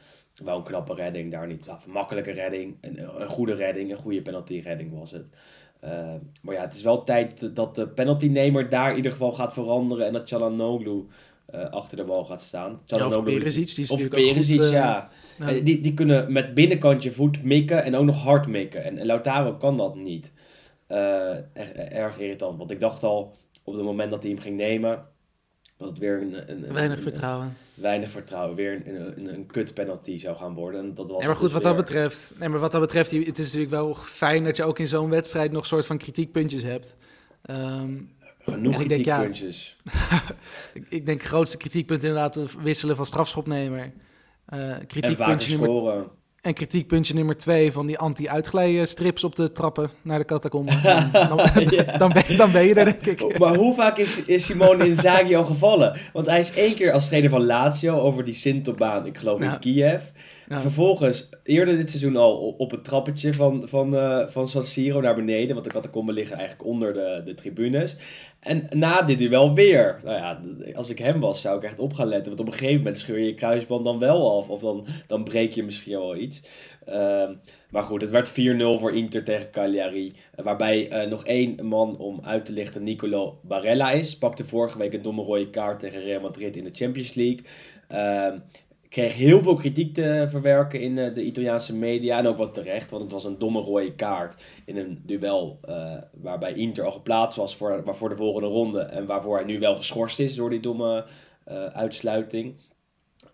Wel een knappe redding daar niet. Een makkelijke redding. Een, een goede redding. Een goede penalty redding was het. maar ja, het is wel tijd dat de penaltynemer daar in ieder geval gaat veranderen. En dat Chalanoglu uh, achter de bal gaat staan. Ja, of Perisic, die is of Perisic, goed, uh, ja. ja. Die, die kunnen met binnenkantje voet mikken en ook nog hard mikken. En, en Lautaro kan dat niet. Uh, erg, erg irritant, want ik dacht al op het moment dat hij hem ging nemen... dat het weer een... een weinig een, vertrouwen. weinig vertrouwen. Weer een, een, een kut penalty zou gaan worden. En dat was nee, maar goed, dus wat weer... dat betreft... Nee, maar wat dat betreft, het is natuurlijk wel fijn dat je ook in zo'n wedstrijd nog soort van kritiekpuntjes hebt. Um, Genoeg ik denk, ja, ik, ik denk grootste kritiekpunt inderdaad het wisselen van strafschopnemer. Uh, kritiekpuntje nummer, scoren. En kritiekpuntje nummer twee van die anti-uitglijstrips op de trappen naar de catacomben. Dan, dan, Ja. dan, ben, dan ben je er, denk ik. Maar hoe vaak is, is Simone Inzaghi al gevallen? Want hij is één keer als trainer van Lazio over die Sintobaan, ik geloof in Kiev. Vervolgens, eerder dit seizoen al op- het trappetje van, van, eh, van San Siro naar beneden. Want de catacomben liggen eigenlijk onder de, de tribunes. En na dit duel weer. Nou ja, als ik hem was, zou ik echt op gaan letten. Want op een gegeven moment scheur je je kruisband dan wel af. Of dan, dan breek je misschien wel iets. Ehm, maar goed, het werd 4-0 voor Inter tegen Cagliari. Waarbij eh, nog één man om uit te lichten, Nicolo Barella is. Pakte vorige week een domme rode kaart tegen Real Madrid in de Champions League. Ehm, kreeg heel veel kritiek te verwerken in eh, de Italiaanse media. En ook wat terecht, want het was een domme rode kaart in een duel eh, waarbij Inter al geplaatst was voor, maar voor de volgende ronde. En waarvoor hij nu wel geschorst is door die domme eh, uitsluiting.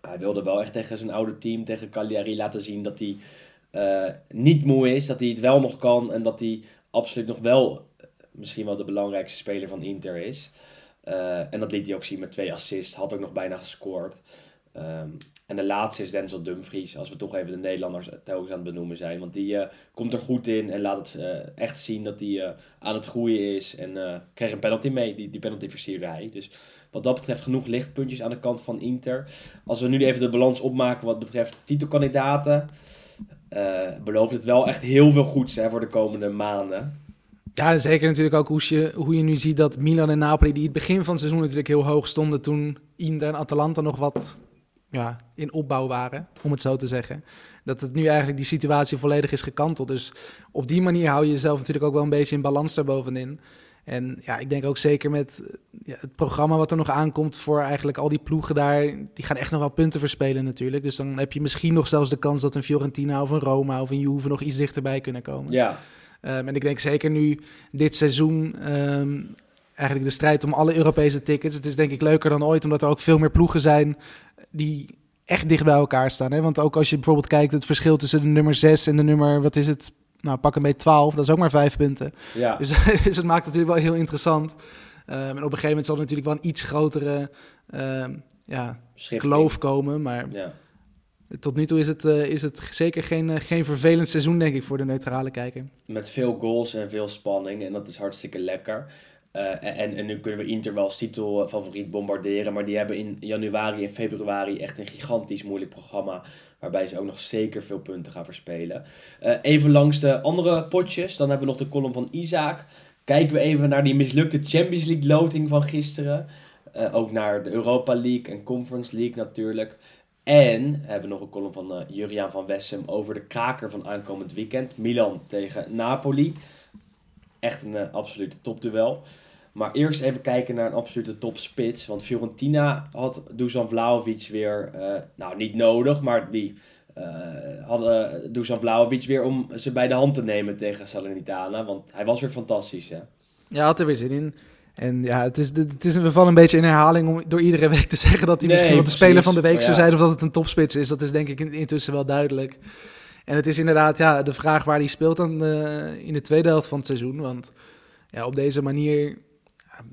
Hij wilde wel echt tegen zijn oude team, tegen Cagliari, laten zien dat hij niet moe is. Dat hij het wel nog kan en dat hij absoluut nog wel misschien wel de belangrijkste speler van Inter is. En dat liet hij ook zien met twee assists. Had ook nog bijna gescoord. Ehm, en de laatste is Denzel Dumfries, als we toch even de Nederlanders telkens aan het benoemen zijn. Want die eh, komt er goed in en laat het eh, echt zien dat hij eh, aan het groeien is. En kreeg een penalty mee, die, die penalty versierde hij. Dus wat dat betreft genoeg lichtpuntjes aan de kant van Inter. Als we nu even de balans opmaken wat betreft titelkandidaten, belooft het wel echt heel veel goeds hè, voor de komende maanden. Ja, zeker natuurlijk ook hoe je, hoe je nu ziet dat Milan en Napoli, die het begin van het seizoen natuurlijk heel hoog stonden toen Inter en Atalanta nog wat ja, in opbouw waren, om het zo te zeggen. Dat het nu eigenlijk die situatie volledig is gekanteld. Dus op die manier hou je jezelf natuurlijk ook wel een beetje in balans daarbovenin. En ja, ik denk ook zeker met eh, ja, het programma wat er nog aankomt voor eigenlijk al die ploegen daar, die gaan echt nog wel punten verspelen natuurlijk. Dus dan heb je misschien nog zelfs de kans dat een Fiorentina of een Roma of een Juve nog iets dichterbij kunnen komen. Ja, Um, en ik denk zeker nu dit seizoen ehm, eigenlijk de strijd om alle Europese tickets. Het is denk ik leuker dan ooit, omdat er ook veel meer ploegen zijn die echt dicht bij elkaar staan. Hè? Want ook als je bijvoorbeeld kijkt het verschil tussen de nummer 6 en de nummer, wat is het? Nou, pak een beetje 12, dat is ook maar vijf punten. ja. Dus, dus het maakt het natuurlijk wel heel interessant. Um, en op een gegeven moment zal er natuurlijk wel een iets grotere ehm, ja, Schifting. kloof komen. Maar Ja. tot nu toe is het, eh, is het zeker geen, eh, geen vervelend seizoen, denk ik, voor de neutrale kijker. Met veel goals en veel spanning. En dat is hartstikke lekker. Eh, en, en nu kunnen we Inter wel als titelfavoriet bombarderen. Maar die hebben in januari en februari echt een gigantisch moeilijk programma. Waarbij ze ook nog zeker veel punten gaan verspelen. Eh, even langs de andere potjes. Dan hebben we nog de column van Isaac. Kijken we even naar die mislukte Champions League loting van gisteren. Eh, ook naar de Europa League en Conference League natuurlijk. En hebben we nog een column van Juriaan van Wessem over de kraker van aankomend weekend. Milan tegen Napoli. Echt een eh, absolute topduel. Maar eerst even kijken naar een absolute topspits. Want Fiorentina had Dusan Vlahovic weer, eh, nou niet nodig, maar die eh, hadden Dusan Vlahovic weer om ze bij de hand te nemen tegen Salernitana. Want hij was weer fantastisch hè. Ja, had er weer zin in. En ja, het is, het is, we vallen een beetje in herhaling om door iedere week te zeggen dat hij Nee, misschien wel de precies. speler van de week zou zijn of dat het een topspits is. Dat is denk ik in- intussen wel duidelijk. En het is inderdaad ja, de vraag waar hij speelt dan, eh, in de tweede helft van het seizoen. Want ja, op deze manier,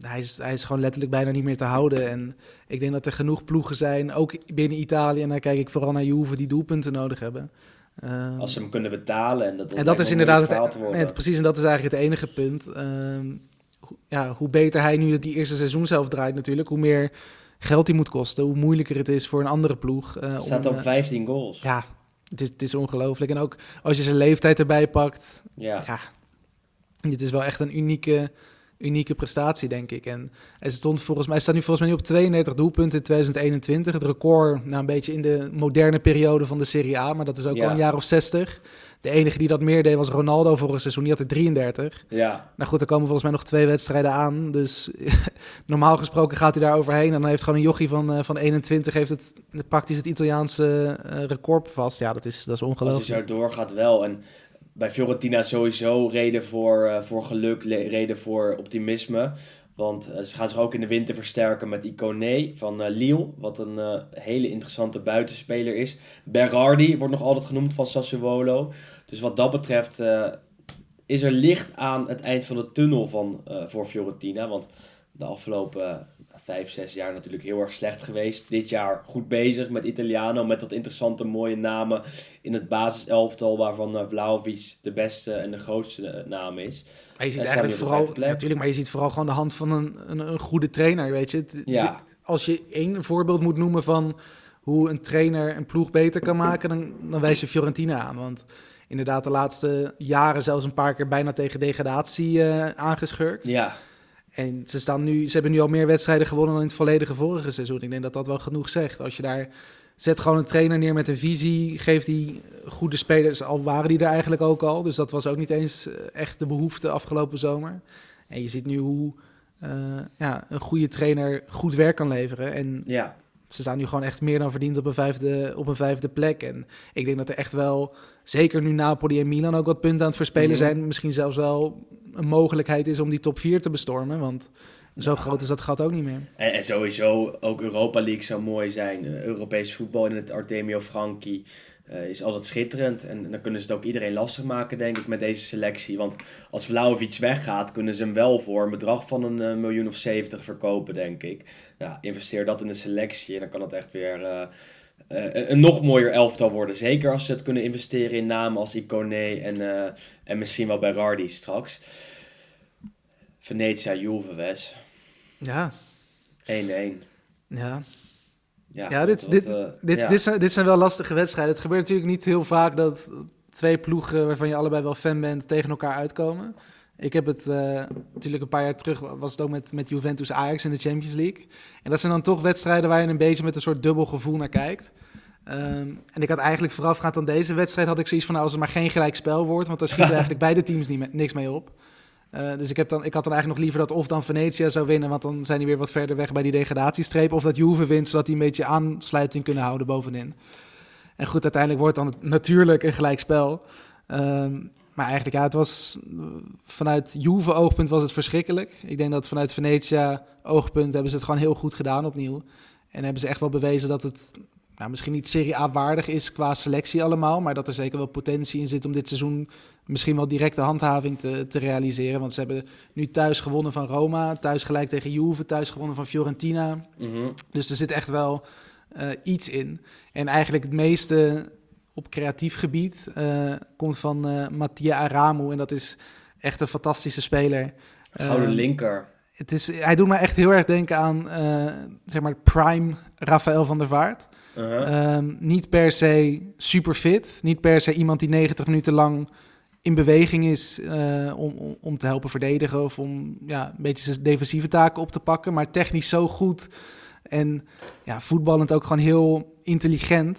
hij, is, hij is gewoon letterlijk bijna niet meer te houden. En ik denk dat er genoeg ploegen zijn, ook binnen Italië. En dan kijk ik vooral naar Juve, die doelpunten nodig hebben. Ehm, Als ze hem kunnen betalen. En dat, en dat is inderdaad het, nee, precies, en dat is eigenlijk het enige punt. Ehm, ho- ja, hoe beter hij nu die eerste seizoen zelf draait natuurlijk, hoe meer geld hij moet kosten, hoe moeilijker het is voor een andere ploeg. eh, Hij staat om, op eh, 15 goals. ja, het is, het is ongelooflijk. En ook als je zijn leeftijd erbij pakt, Ja. ja, dit is wel echt een unieke, unieke prestatie, denk ik. En hij, stond volgens mij, hij staat nu volgens mij nu op 32 doelpunten in 2021. Het record, nou, een beetje in de moderne periode van de Serie A, maar dat is ook Ja. al een jaar of 60. De enige die dat meer deed was Ronaldo vorig seizoen, die had er 33. ja. Nou goed, er komen volgens mij nog twee wedstrijden aan. Dus normaal gesproken gaat hij daar overheen. En dan heeft gewoon een jochie van, eh, van 21 heeft het praktisch het Italiaanse eh, record vast. Ja, dat is, dat is Als ongelooflijk. hij zo doorgaat wel. En bij Fiorentina sowieso reden voor, eh, voor geluk, reden voor optimisme. Want eh, ze gaan zich ook in de winter versterken met Iconé van eh, Lille. Wat een eh, hele interessante buitenspeler is. Berardi wordt nog altijd genoemd van Sassuolo. Dus wat dat betreft is er licht aan het eind van de tunnel van, voor Fiorentina. Want de afgelopen vijf, zes jaar natuurlijk heel erg slecht geweest. Dit jaar goed bezig met Italiano, met wat interessante mooie namen in het basiselftal, waarvan uh, Vlaovic de beste en de grootste naam is. Maar je ziet En eigenlijk vooral, natuurlijk, maar je ziet vooral gewoon de hand van een, een, een goede trainer, weet je. Het- Ja. dit- als je één voorbeeld moet noemen van hoe een trainer een ploeg beter kan maken, dan, dan wijs je Fiorentina aan. Want inderdaad, de laatste jaren zelfs een paar keer bijna tegen degradatie eh, aangeschurkt. Ja, En ze, staan nu, ze hebben nu al meer wedstrijden gewonnen dan in het volledige vorige seizoen. Ik denk dat dat wel genoeg zegt. Als je daar zet gewoon een trainer neer met een visie, geeft die goede spelers, al waren die er eigenlijk ook al. Dus dat was ook niet eens eh, echt de behoefte afgelopen zomer. En je ziet nu hoe eh, ja, een goede trainer goed werk kan leveren. En ja. ze staan nu gewoon echt meer dan verdiend op een vijfde, op een vijfde plek. En ik denk dat er echt wel, zeker nu Napoli en Milan ook wat punten aan het verspelen zijn, misschien zelfs wel een mogelijkheid is om die top 4 te bestormen. Want zo groot is dat gat ook niet meer. En, en sowieso ook Europa League zou mooi zijn. Eh, Europees voetbal in het Artemio Franchi eh, is altijd schitterend. En dan kunnen ze het ook iedereen lastig maken, denk ik, met deze selectie. Want als Vlaovic weggaat, kunnen ze hem wel voor een bedrag van een eh, miljoen of zeventig verkopen, denk ik. Ja, investeer dat in de selectie en dan kan het echt weer eh, een nog mooier elftal worden. Zeker als ze het kunnen investeren in namen als Icone en, eh, en misschien wel Berardi straks. Venetia, Juve, Wes. 1-1. Ja, ja. Ja, Ja, dit, dat, dit, eh, dit, ja. dit, zijn, dit zijn wel lastige wedstrijden. Het gebeurt natuurlijk niet heel vaak dat twee ploegen waarvan je allebei wel fan bent tegen elkaar uitkomen. Ik heb het eh, natuurlijk een paar jaar terug, was het ook met, met Juventus Ajax in de Champions League. En dat zijn dan toch wedstrijden waar je een beetje met een soort dubbel gevoel naar kijkt. Ehm, en ik had eigenlijk voorafgaand aan deze wedstrijd had ik zoiets van, nou, als het maar geen gelijk spel wordt, want daar schieten eigenlijk beide teams niet niks mee op. Eh, dus ik, heb dan, ik had dan eigenlijk nog liever dat of dan Venetia zou winnen, want dan zijn die weer wat verder weg bij die degradatiestreep. Of dat Juve wint, zodat die een beetje aansluiting kunnen houden bovenin. En goed, uiteindelijk wordt dan natuurlijk een gelijkspel. Ehm maar eigenlijk, ja, het was eh, vanuit Juve-oogpunt was het verschrikkelijk. Ik denk dat vanuit Venetia-oogpunt hebben ze het gewoon heel goed gedaan opnieuw. En hebben ze echt wel bewezen dat het nou, misschien niet Serie A waardig is qua selectie allemaal. Maar dat er zeker wel potentie in zit om dit seizoen misschien wel directe handhaving te, te realiseren. Want ze hebben nu thuis gewonnen van Roma, thuis gelijk tegen Juve, thuis gewonnen van Fiorentina. Mhm. Dus er zit echt wel eh, iets in. En eigenlijk het meeste op creatief gebied eh, komt van eh Mattia Aramu. En dat is echt een fantastische speler. Gouden Eh, linker. het is, hij doet me echt heel erg denken aan zeg maar prime Rafael van der Vaart. Uh-huh. Ehm, niet per se super fit. Niet per se iemand die 90 minuten lang in beweging is om, om, om te helpen verdedigen of om ja, een beetje zijn defensieve taken op te pakken. Maar technisch zo goed en ja, voetballend ook gewoon heel intelligent.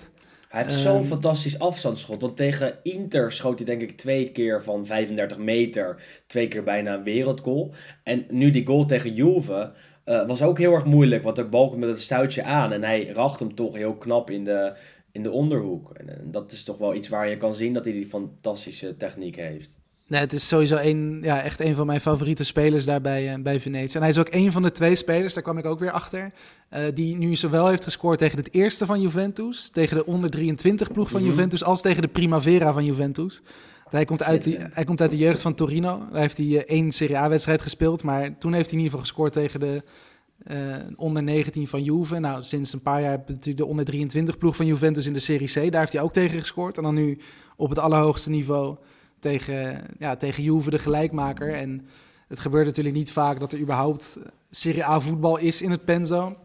Hij heeft ehm, zo'n fantastisch afstandsschot. Want tegen Inter schoot hij denk ik twee keer van 35 meter. Twee keer bijna een wereldgoal. En nu die goal tegen Juve eh, was ook heel erg moeilijk. Want de bal komt met een stuitje aan. En hij racht hem toch heel knap in de, in de onderhoek. En, dat is toch wel iets waar je kan zien dat hij die fantastische techniek heeft. Nee, het is sowieso een, ja, echt een van mijn favoriete spelers daar bij, eh, bij Venetië. En hij is ook een van de twee spelers, daar kwam ik ook weer achter, eh, die nu zowel heeft gescoord tegen het eerste van Juventus, tegen de onder 23 ploeg van Mhm. Juventus, als tegen de Primavera van Juventus. Hij komt, uit hij komt uit de jeugd van Torino. Daar heeft hij eh, één Serie A-wedstrijd gespeeld. Maar toen heeft hij in ieder geval gescoord tegen de onder 19 van Juve. Nou, sinds een paar jaar heb natuurlijk de onder 23 ploeg van Juventus in de Serie C. Daar heeft hij ook tegen gescoord. En dan nu op het allerhoogste niveau tegen, ja, tegen Juve, de gelijkmaker. En het gebeurt natuurlijk niet vaak dat er überhaupt Serie A voetbal is in het Penzo.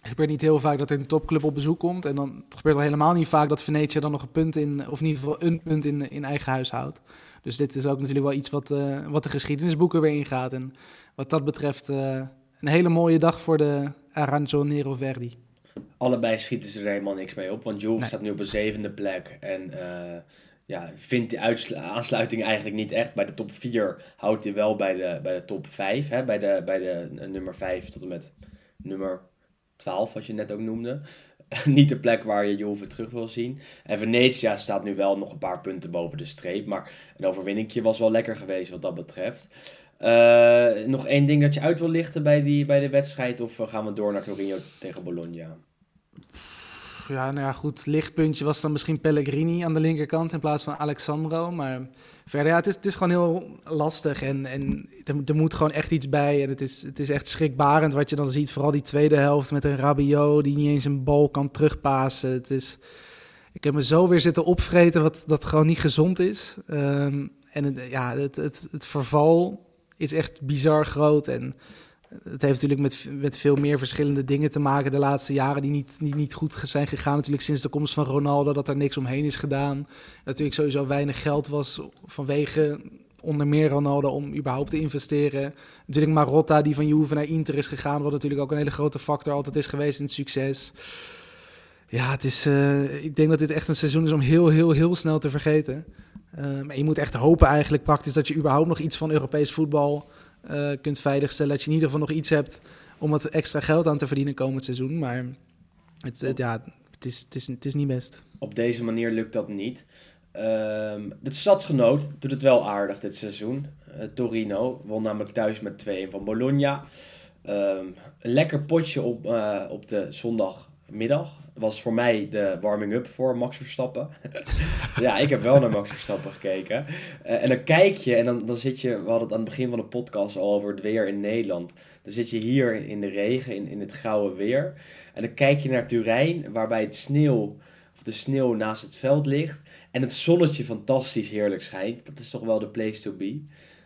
Het gebeurt niet heel vaak dat er een topclub op bezoek komt. En dan het gebeurt al helemaal niet vaak dat Venetië dan nog een punt in, of in ieder geval een punt in, in eigen huis houdt. Dus dit is ook natuurlijk wel iets wat, eh, wat de geschiedenisboeken weer ingaat. En wat dat betreft eh, een hele mooie dag voor de Aranjo Nero Verdi. Allebei schieten ze er helemaal niks mee op. Want Juve Nee. staat nu op een zevende plek. En eh, ja, vindt die aansluiting eigenlijk niet echt. Bij de top 4 houdt hij wel bij de, bij de top 5. Hè? Bij, de, bij de nummer 5 tot en met nummer 12, wat je net ook noemde. niet de plek waar je Juve terug wil zien. En Venetia staat nu wel nog een paar punten boven de streep. Maar een overwinningje was wel lekker geweest wat dat betreft. Eh, nog één ding dat je uit wil lichten bij, die, bij de wedstrijd? Of eh, gaan we door naar Torino tegen Bologna? Ja, nou ja, goed. Lichtpuntje was dan misschien Pellegrini aan de linkerkant in plaats van Alexandro. Maar verder, ja, het is, gewoon heel lastig. En, en er, moet gewoon echt iets bij. En het is, het is echt schrikbarend wat je dan ziet. Vooral die tweede helft met een Rabiot die niet eens een bal kan terugpassen. Het is, ik heb me zo weer zitten opvreten wat dat gewoon niet gezond is. Ehm, en het, ja, het, het, het verval is echt bizar groot. En het heeft natuurlijk met, met veel meer verschillende dingen te maken de laatste jaren die niet, niet, niet goed zijn gegaan. Natuurlijk sinds de komst van Ronaldo dat er niks omheen is gedaan. Natuurlijk sowieso weinig geld was vanwege onder meer Ronaldo om überhaupt te investeren. Natuurlijk Marotta die van Juve naar Inter is gegaan, wat natuurlijk ook een hele grote factor altijd is geweest in het succes. Ja, het is, uh, ik denk dat dit echt een seizoen is om heel, heel, heel snel te vergeten. Um, en je moet echt hopen eigenlijk praktisch dat je überhaupt nog iets van Europees voetbal uh, kunt veiligstellen. Dat je in ieder geval nog iets hebt om wat extra geld aan te verdienen komend seizoen. Maar het, ja, het, is, het, is, het is niet best. Op deze manier lukt dat niet. Um, de stadsgenoot doet het wel aardig dit seizoen. Uh, Torino won namelijk thuis met 2 van Bologna. Um, een lekker potje op, uh, op de zondagmiddag. Was voor mij de warming-up voor Max Verstappen. ja, ik heb wel naar Max Verstappen gekeken. Uh, en dan kijk je en dan, dan zit je... We hadden het aan het begin van de podcast al over het weer in Nederland. Dan zit je hier in de regen, in, in het gouden weer. En dan kijk je naar Turijn, waarbij het sneeuw... Of de sneeuw naast het veld ligt. En het zonnetje fantastisch heerlijk schijnt. Dat is toch wel de place to be.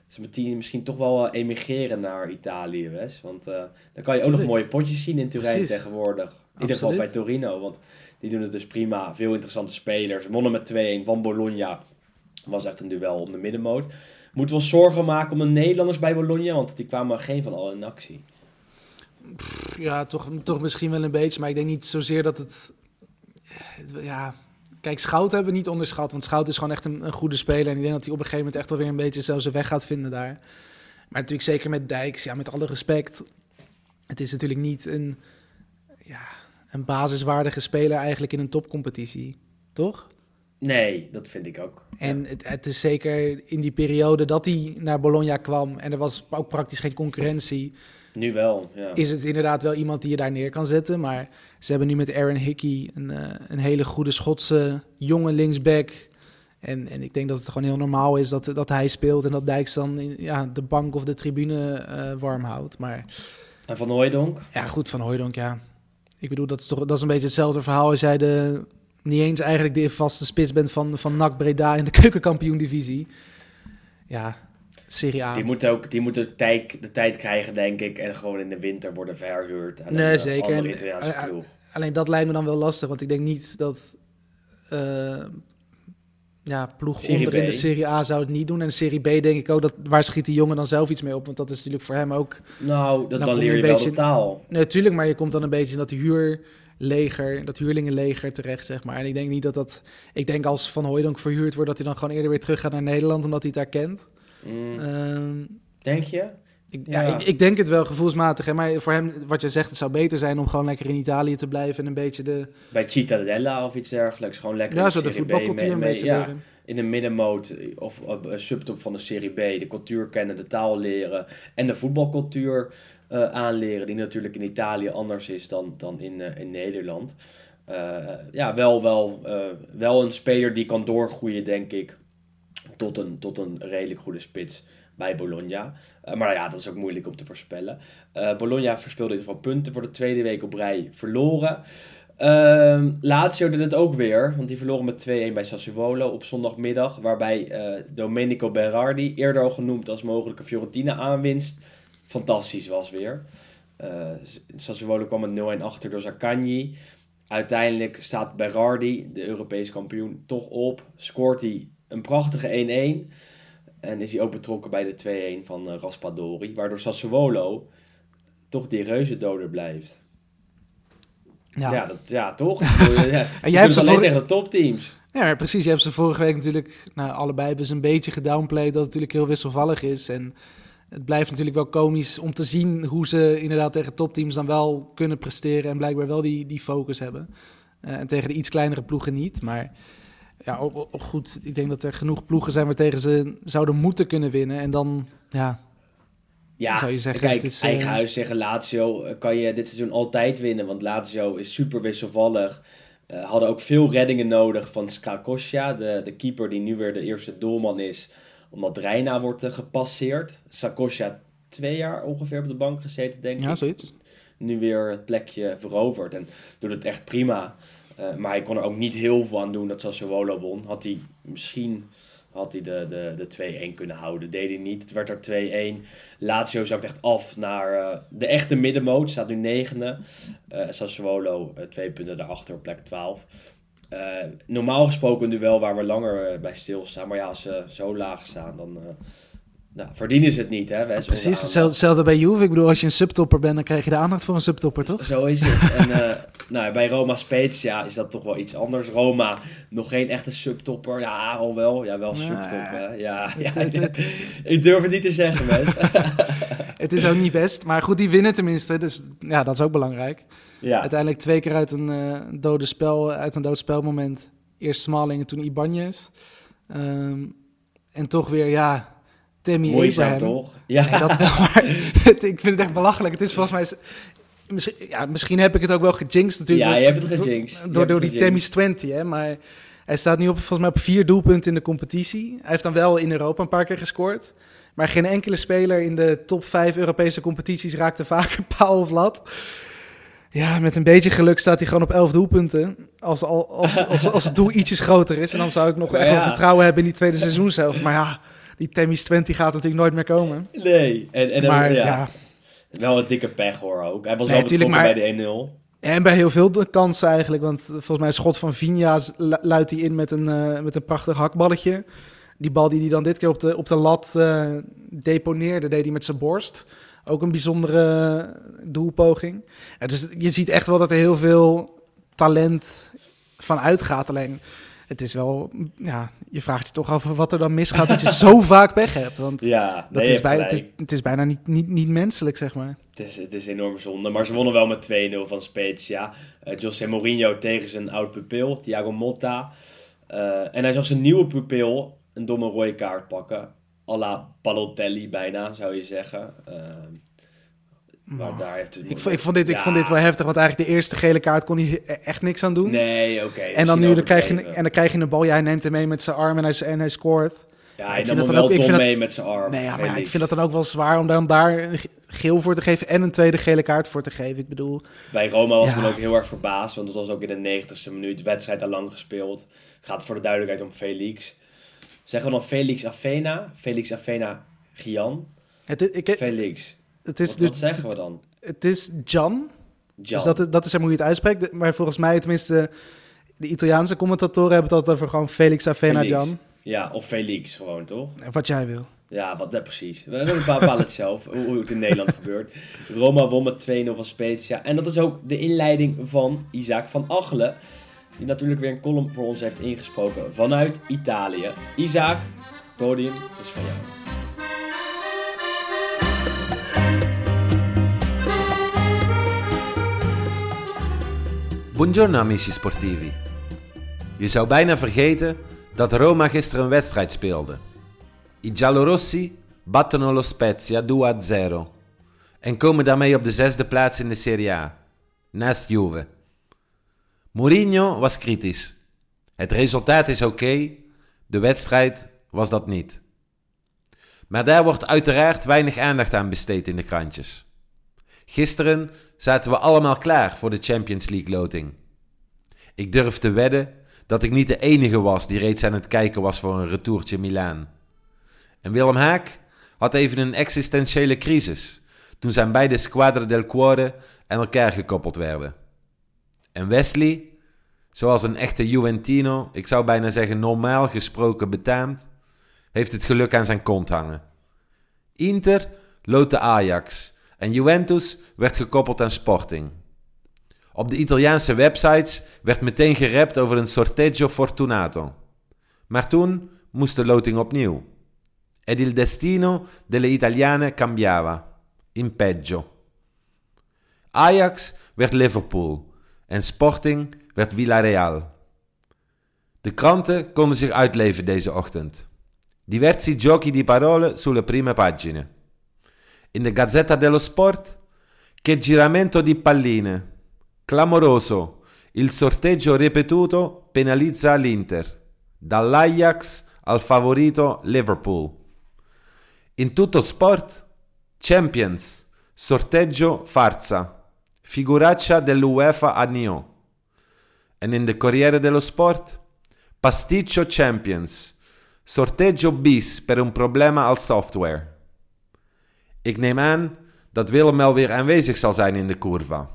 Dus die misschien toch wel emigreren naar Italië, Wes. Want uh, dan kan je ook nog mooie potjes zien in Turijn Precies. tegenwoordig. In ieder geval bij Torino, want die doen het dus prima. Veel interessante spelers. Wonnen met 2-1 van Bologna. Was echt een duel om de middenmoot. Moeten we ons zorgen maken om de Nederlanders bij Bologna? Want die kwamen geen van al in actie. Ja, toch, toch misschien wel een beetje. Maar ik denk niet zozeer dat het... Ja, Kijk, Schout hebben we niet onderschat. Want Schout is gewoon echt een, een, goede speler. En ik denk dat hij op een gegeven moment echt wel weer een beetje zelfs zijn weg gaat vinden daar. Maar natuurlijk zeker met Dijks, ja, met alle respect. Het is natuurlijk niet een, ja, een basiswaardige speler eigenlijk in een topcompetitie. Toch? Nee, dat vind ik ook. En het, het, is zeker in die periode dat hij naar Bologna kwam en er was ook praktisch geen concurrentie. Nu wel, ja. Is het inderdaad wel iemand die je daar neer kan zetten. Maar ze hebben nu met Aaron Hickey een, uh, een hele goede Schotse jonge linksback. En, en ik denk dat het gewoon heel normaal is dat, dat hij speelt en dat Dijks dan in, ja, de bank of de tribune uh, warm houdt. Maar, en Van Hooijdonk? Ja, goed, Van Hooijdonk, ja. Ik bedoel, dat is toch dat is een beetje hetzelfde verhaal als jij de, niet eens eigenlijk de vaste spits bent van, van NAC Breda in de keukenkampioen-divisie. Ja, Serie A. Die moeten ook die moeten de, tijd, de tijd krijgen, denk ik. En gewoon in de winter worden verhuurd. nee, een, zeker. En, alleen dat lijkt me dan wel lastig. Want ik denk niet dat... Uh, ja, ploeg serie onder B. in de Serie A zou het niet doen. En de Serie B denk ik ook, dat, waar schiet die jongen dan zelf iets mee op? Want dat is natuurlijk voor hem ook... Nou, dat, dan, leer je, wel de taal. Natuurlijk, maar je komt dan een beetje in dat huurleger, dat huurlingenleger terecht, zeg maar. En ik denk niet dat dat... Ik denk als Van Hooydonk verhuurd wordt, dat hij dan gewoon eerder weer terug gaat naar Nederland, omdat hij het daar kent. Mm. Um, denk je? Ik, ja, ja. Ik, ik, denk het wel gevoelsmatig. Hè? Maar voor hem, wat je zegt, het zou beter zijn om gewoon lekker in Italië te blijven en een beetje de... Bij Cittadella of iets dergelijks. Gewoon lekker ja, zo de voetbalcultuur een beetje ja, In de middenmoot of op een subtop van de Serie B. De cultuur kennen, de taal leren en de voetbalcultuur uh, aanleren. Die natuurlijk in Italië anders is dan, dan in, uh, in Nederland. Uh, ja, wel, wel, wel een speler die kan doorgroeien, denk ik tot een, tot een redelijk goede spits bij Bologna. Uh, maar ja, dat is ook moeilijk om te voorspellen. Uh, Bologna verspeelde in ieder geval punten voor de tweede week op rij verloren. Uh, Lazio deed het ook weer, want die verloren met 2-1 bij Sassuolo op zondagmiddag. Waarbij uh, Domenico Berardi, eerder al genoemd als mogelijke Fiorentina aanwinst, fantastisch was weer. Sassuolo kwam met 0-1 achter door Zaccagni. Uiteindelijk staat Berardi, de Europese kampioen, toch op. Scoort hij een prachtige 1-1. En is hij ook betrokken bij de 2-1 van uh, Raspadori. Waardoor Sassuolo toch die reuzendoder blijft. Ja, ja, dat, ja toch? ja, en jij hebt ze alleen tegen de topteams. Ja, precies. Je hebt ze vorige week natuurlijk... Nou, allebei hebben ze een beetje gedownplayed dat het natuurlijk heel wisselvallig is. En het blijft natuurlijk wel komisch om te zien hoe ze inderdaad tegen topteams dan wel kunnen presteren. En blijkbaar wel die, die focus hebben. Uh, en tegen de iets kleinere ploegen niet. Maar ja, ook, ook goed. Ik denk dat er genoeg ploegen zijn waar tegen ze zouden moeten kunnen winnen. En dan, ja, ja, zou je zeggen, kijk, het is, eigen uh... huis zeggen Lazio kan je dit seizoen altijd winnen. Want Lazio is super wisselvallig. Eh, hadden ook veel reddingen nodig van Skakosja, de, de keeper die nu weer de eerste doelman is, omdat Reina wordt eh, gepasseerd. Skakosja twee jaar ongeveer op de bank gezeten, denk ik. Ja, zoiets. Nu weer het plekje veroverd en doet het echt prima. Eh, maar hij kon er ook niet heel veel aan doen dat Sassuolo won. Had hij misschien had hij de, de, de 2-1 kunnen houden. Deed hij niet. Het werd er 2-1. Lazio zakt echt af naar uh, de echte middenmoot. Staat nu negende. Uh, Sassuolo twee punten daarachter op plek 12. normaal gesproken een duel waar we langer bij stilstaan. Maar ja, als ze zo laag staan, dan nou, verdienen ze het niet, hè? Precies hetzelfde, bij Juve. Ik bedoel, als je een subtopper bent, dan krijg je de aandacht voor een subtopper, toch? Zo is het. en uh, nou, bij Roma Spezia is dat toch wel iets anders. Roma, nog geen echte subtopper. Ja, al wel. Ja, wel subtopper. Ja, ja, ja, ik durf het niet te zeggen, Wes. het is ook niet best. Maar goed, die winnen tenminste. Dus ja, dat is ook belangrijk. Ja. Uiteindelijk twee keer uit een uh, dode spel, uit een dood spelmoment. Eerst Smalling en toen Ibanez. Um, en toch weer, ja, Timmy Mooi Abraham. toch? Ja. Nee, dat wel, maar ik vind het echt belachelijk. Het is volgens mij... Misschien, ja, misschien heb ik het ook wel gejinxed natuurlijk. Ja, je hebt het gejinxed. Door, door, door die Tammy's 20, hè. Maar hij staat nu op, volgens mij op vier doelpunten in de competitie. Hij heeft dan wel in Europa een paar keer gescoord. Maar geen enkele speler in de top 5 Europese competities raakte vaker paal of lat. Ja, met een beetje geluk staat hij gewoon op 11 doelpunten. Als, als, als, als, als het doel ietsjes groter is. En dan zou ik nog echt wel vertrouwen hebben in die tweede seizoenshelft. Maar ja, die Tammy's 20 gaat natuurlijk nooit meer komen. Nee, en, en maar, ja, ja, Wel een dikke pech hoor ook. Hij was nee, wel maar, bij de 1-0. En bij heel veel kansen eigenlijk. Want volgens mij schot van Vinja luidt hij in met een, uh, met een prachtig hakballetje. Die bal die hij dan dit keer op de, op de lat uh, deponeerde, deed hij met zijn borst. Ook een bijzondere doelpoging. Ja, dus je ziet echt wel dat er heel veel talent van uitgaat. Alleen het is wel, ja, je vraagt je toch af wat er dan misgaat dat je zo vaak pech hebt. Want ja, dat is bijna, het, is, het is bijna niet, niet, niet menselijk, zeg maar. Het is, het is enorm zonde, maar ze wonnen wel met 2-0 van Spezia. Uh, José Mourinho tegen zijn oud pupil, Thiago Motta. Uh, en hij zag zijn nieuwe pupil een domme rode kaart pakken. A la Palotelli bijna, zou je zeggen. Uh, maar daar heeft het ik, ik, vond dit, ik vond dit wel heftig, want eigenlijk de eerste gele kaart kon hij echt niks aan doen. Nee, oké. en dan nu dan krijg, je, en dan krijg je een bal, ja, hij neemt hem mee met zijn arm en hij, en hij scoort. Ja, hij nam hem wel ook, ik vind mee dat, met zijn arm. Nee, ja, maar ja, ik vind dat dan ook wel zwaar om dan daar geel voor te geven en een tweede gele kaart voor te geven. Ik bedoel... Bij Roma was ik ook heel erg verbaasd, want het was ook in de 90ste minuut. De wedstrijd al lang gespeeld. Het gaat voor de duidelijkheid om Felix. Zeggen we dan Felix Afena? Felix Afena Gian? Het, ik, Felix. Het is wat, dus, wat zeggen we dan? Het is Jan. Jan. Dus dat, dat is hoe je het uitspreekt. Maar volgens mij, tenminste, de Italiaanse commentatoren hebben het altijd over gewoon Felix Avena. Jan. Ja, of Felix gewoon, toch? Wat jij wil. Ja, wat, dat precies. We bepalen het zelf, hoe, hoe het in Nederland gebeurt. Roma won met 2-0 van Spezia. En dat is ook de inleiding van Isaac van Achelen. Die natuurlijk weer een column voor ons heeft ingesproken vanuit Italië. Isaac, podium is van jou. Buongiorno amici sportivi. Je zou bijna vergeten dat Roma gisteren een wedstrijd speelde. I giallorossi battono lo Spezia 2-0 en komen daarmee op de zesde plaats in de Serie A, naast Juve. Mourinho was kritisch. Het resultaat is oké, de wedstrijd was dat niet. Maar daar wordt uiteraard weinig aandacht aan besteed in de krantjes. Gisteren zaten we allemaal klaar voor de Champions League loting. Ik durf te wedden dat ik niet de enige was die reeds aan het kijken was voor een retourtje Milaan. En Willem Haak had even een existentiële crisis toen zijn beide Squadre del Cuore aan elkaar gekoppeld werden. En Wesley, zoals een echte Juventino, ik zou bijna zeggen normaal gesproken betaamt, heeft het geluk aan zijn kont hangen. Inter loopt de Ajax en Juventus werd gekoppeld aan Sporting. Op de Italiaanse websites werd meteen gerept over een sorteggio fortunato. Maar toen moest de loting opnieuw. Ed il destino delle italiane cambiava. In peggio. Ajax werd Liverpool en Sporting werd Villarreal. De kranten konden zich uitleven deze ochtend. Diversi giochi di parole sulle prime pagine. In Gazzetta dello Sport, che giramento di palline, clamoroso, il sorteggio ripetuto penalizza l'Inter, dall'Ajax al favorito Liverpool. In tutto sport, Champions, sorteggio farsa, figuraccia dell'UEFA a Nio. In de Corriere dello Sport, pasticcio Champions, sorteggio bis per een problema al software. Ik neem aan dat Willem wel weer aanwezig zal zijn in de curva.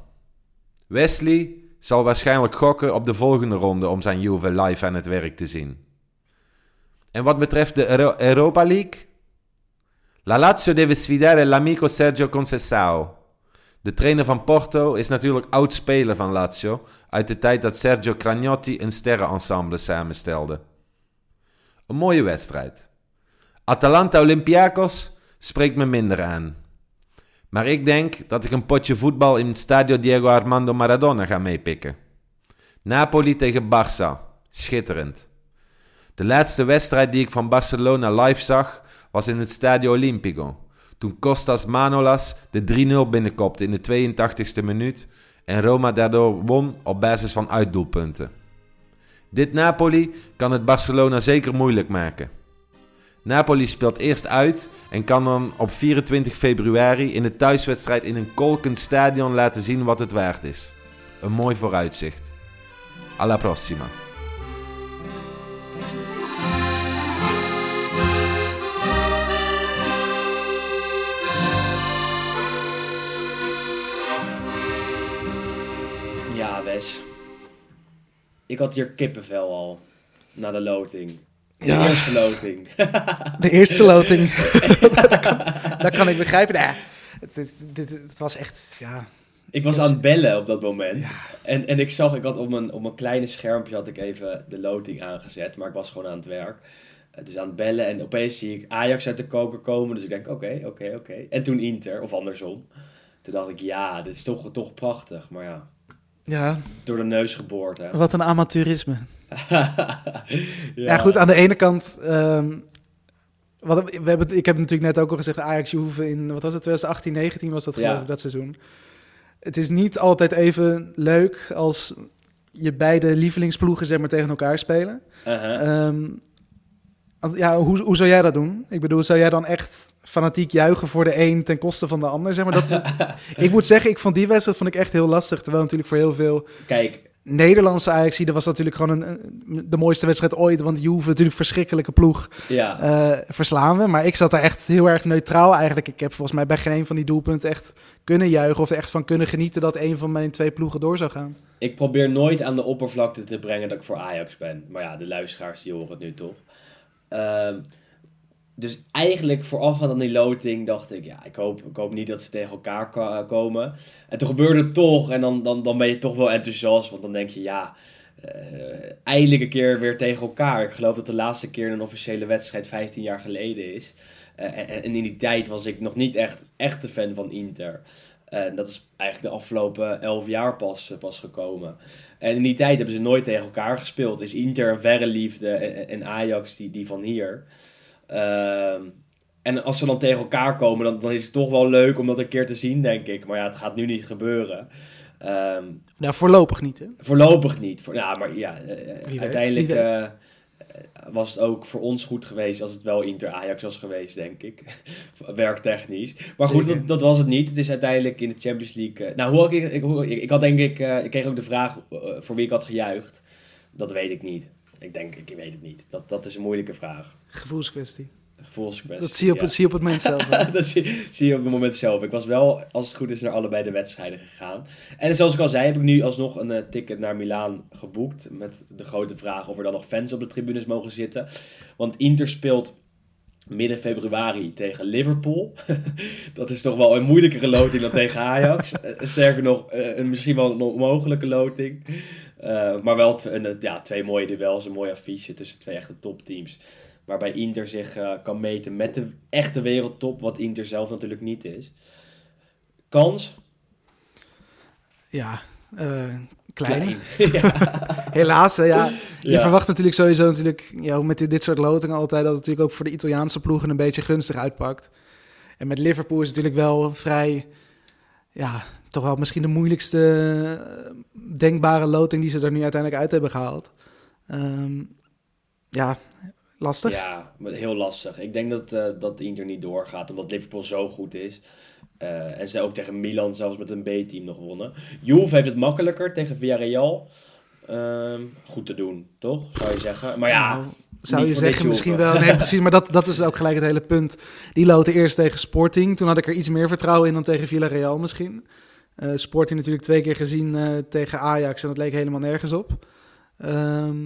Wesley zal waarschijnlijk gokken op de volgende ronde om zijn Juve live aan het werk te zien. En wat betreft de Euro- Europa League? La Lazio deve sfidare l'amico Sergio Conceição. De trainer van Porto is natuurlijk oud-speler van Lazio uit de tijd dat Sergio Cragnotti een sterrenensemble samenstelde. Een mooie wedstrijd. Atalanta Olympiakos spreekt me minder aan. Maar ik denk dat ik een potje voetbal in het Stadio Diego Armando Maradona ga meepikken. Napoli tegen Barça. Schitterend. De laatste wedstrijd die ik van Barcelona live zag was in het Stadio Olimpico. Toen Costas Manolas de 3-0 binnenkopte in de 82e minuut en Roma daardoor won op basis van uitdoelpunten. Dit Napoli kan het Barcelona zeker moeilijk maken. Napoli speelt eerst uit en kan dan op 24 februari in de thuiswedstrijd in een kolkend stadion laten zien wat het waard is. Een mooi vooruitzicht. Alla prossima. Ja, Wes. Ik had hier kippenvel al. Na de loting. De Ja. eerste loting. De eerste loting. dat, kan, dat kan ik begrijpen. Nee, het, het was echt, ja... Ik was aan het bellen op dat moment. En, en ik zag, ik had op mijn, op mijn kleine schermpje had ik even de loting aangezet. Maar ik was gewoon aan het werk. Eh, Dus aan het bellen. En opeens zie ik Ajax uit de koker komen. Dus ik denk, oké, oké, oké. En toen Inter, of andersom. Toen dacht ik, ja, dit is toch, toch prachtig. Maar ja, Ja, door de neus geboord, hè. wat een amateurisme. Ja. Ja, goed, aan de ene kant... ehm, wat, we hebben, ik heb natuurlijk net ook al gezegd, Ajax Juve in, wat was het, 2018, 19 was dat geloof Ja. ik, dat seizoen. Het is niet altijd even leuk als je beide lievelingsploegen zeg maar, tegen elkaar spelen. Uh-huh. Ehm, ja, hoe, hoe zou jij dat doen? Ik bedoel, zou jij dan echt fanatiek juichen voor de een ten koste van de ander? Zeg maar, dat, ik moet zeggen, ik vond die wedstrijd vond ik echt heel lastig. Terwijl natuurlijk voor heel veel Kijk, Nederlandse Ajax, dat was natuurlijk gewoon een, de mooiste wedstrijd ooit. Want Juve natuurlijk verschrikkelijke ploeg ja. eh, verslaan we. Maar ik zat daar echt heel erg neutraal eigenlijk. Ik heb volgens mij bij geen een van die doelpunten echt kunnen juichen... of er echt van kunnen genieten dat een van mijn twee ploegen door zou gaan. Ik probeer nooit aan de oppervlakte te brengen dat ik voor Ajax ben. Maar ja, de luisteraars die horen het nu toch. Ehm, dus eigenlijk voorafgaand aan die loting dacht ik, ja, ik hoop, ik hoop niet dat ze tegen elkaar ko- komen. En toen gebeurde het toch en dan, dan, dan ben je toch wel enthousiast. Want dan denk je, ja, eh, eindelijk een keer weer tegen elkaar. Ik geloof dat de laatste keer een officiële wedstrijd 15 jaar geleden is. Eh, en, in die tijd was ik nog niet echt, echt de fan van Inter. En dat is eigenlijk de afgelopen 11 jaar pas, pas gekomen. En in die tijd hebben ze nooit tegen elkaar gespeeld. Is Inter een verre liefde en, en Ajax die, die van hier. Ehm, en als ze dan tegen elkaar komen, dan, dan is het toch wel leuk om dat een keer te zien, denk ik. Maar ja, het gaat nu niet gebeuren. Ehm, Nou, voorlopig niet, hè? voorlopig niet. Voor, ja, maar ja, eh, weet, uiteindelijk eh, eh, was het ook voor ons goed geweest als het wel Inter-Ajax was geweest, denk ik. Werktechnisch. Maar goed, dat, dat was het niet. Het is uiteindelijk in de Champions League... eh, nou, hoe ik, ik, hoe- ik, ik had denk ik... eh, ik kreeg ook de vraag eh, voor wie ik had gejuicht. Dat weet ik niet. Ik denk, ik weet het niet. Dat, dat is een moeilijke vraag. Gevoelskwestie. Gevoelskwestie. Dat zie je op, ja. het, zie je op het moment zelf. dat zie, zie je op het moment zelf. Ik was wel, als het goed is, naar allebei de wedstrijden gegaan. En zoals ik al zei, heb ik nu alsnog een eh, ticket naar Milaan geboekt. Met de grote vraag of er dan nog fans op de tribunes mogen zitten. Want Inter speelt midden februari tegen Liverpool. dat is toch wel een moeilijkere loting dan tegen Ajax. Eh, Sterker nog, eh, een, misschien wel een onmogelijke loting. Eh, maar wel een, ja, twee mooie duels, een mooi affiche tussen twee echte topteams. Waarbij Inter zich eh, kan meten met de echte wereldtop, wat Inter zelf natuurlijk niet is. Kans? Ja, eh, klein. ja. Helaas, ja. Je verwacht natuurlijk sowieso natuurlijk, ja, met dit, dit soort lotingen altijd dat het natuurlijk ook voor de Italiaanse ploegen een beetje gunstig uitpakt. En met Liverpool is het natuurlijk wel vrij ja, toch wel misschien de moeilijkste eh, denkbare loting die ze er nu uiteindelijk uit hebben gehaald. Ehm, ja, lastig. Ja, heel lastig. Ik denk dat, eh dat Inter niet doorgaat, omdat Liverpool zo goed is. Eh, en ze ook tegen Milan zelfs met een B-team nog wonnen. Juve heeft het makkelijker tegen Villarreal. Ehm, goed te doen, toch? Zou je zeggen. Maar ja, Nou, zou je zeggen misschien wel. Nee, precies. Maar dat, dat is ook gelijk het hele punt. Die loten eerst tegen Sporting. Toen had ik er iets meer vertrouwen in dan tegen Villarreal misschien. Eh, Sporting natuurlijk twee keer gezien eh, tegen Ajax en dat leek helemaal nergens op. Ehm,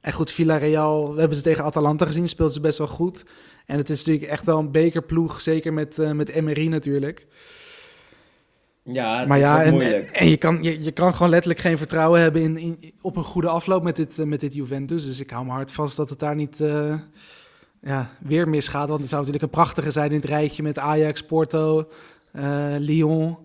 en goed, Villarreal, we hebben ze tegen Atalanta gezien, speelt ze best wel goed. En het is natuurlijk echt wel een bekerploeg, zeker met, eh met Emery natuurlijk. ja het Maar is ja, en, moeilijk. en je, kan, je, je kan gewoon letterlijk geen vertrouwen hebben in, in, op een goede afloop met dit, met dit Juventus. Dus ik hou me hard vast dat het daar niet ja, weer misgaat. Want het zou natuurlijk een prachtige zijn in het rijtje met Ajax, Porto, Lyon.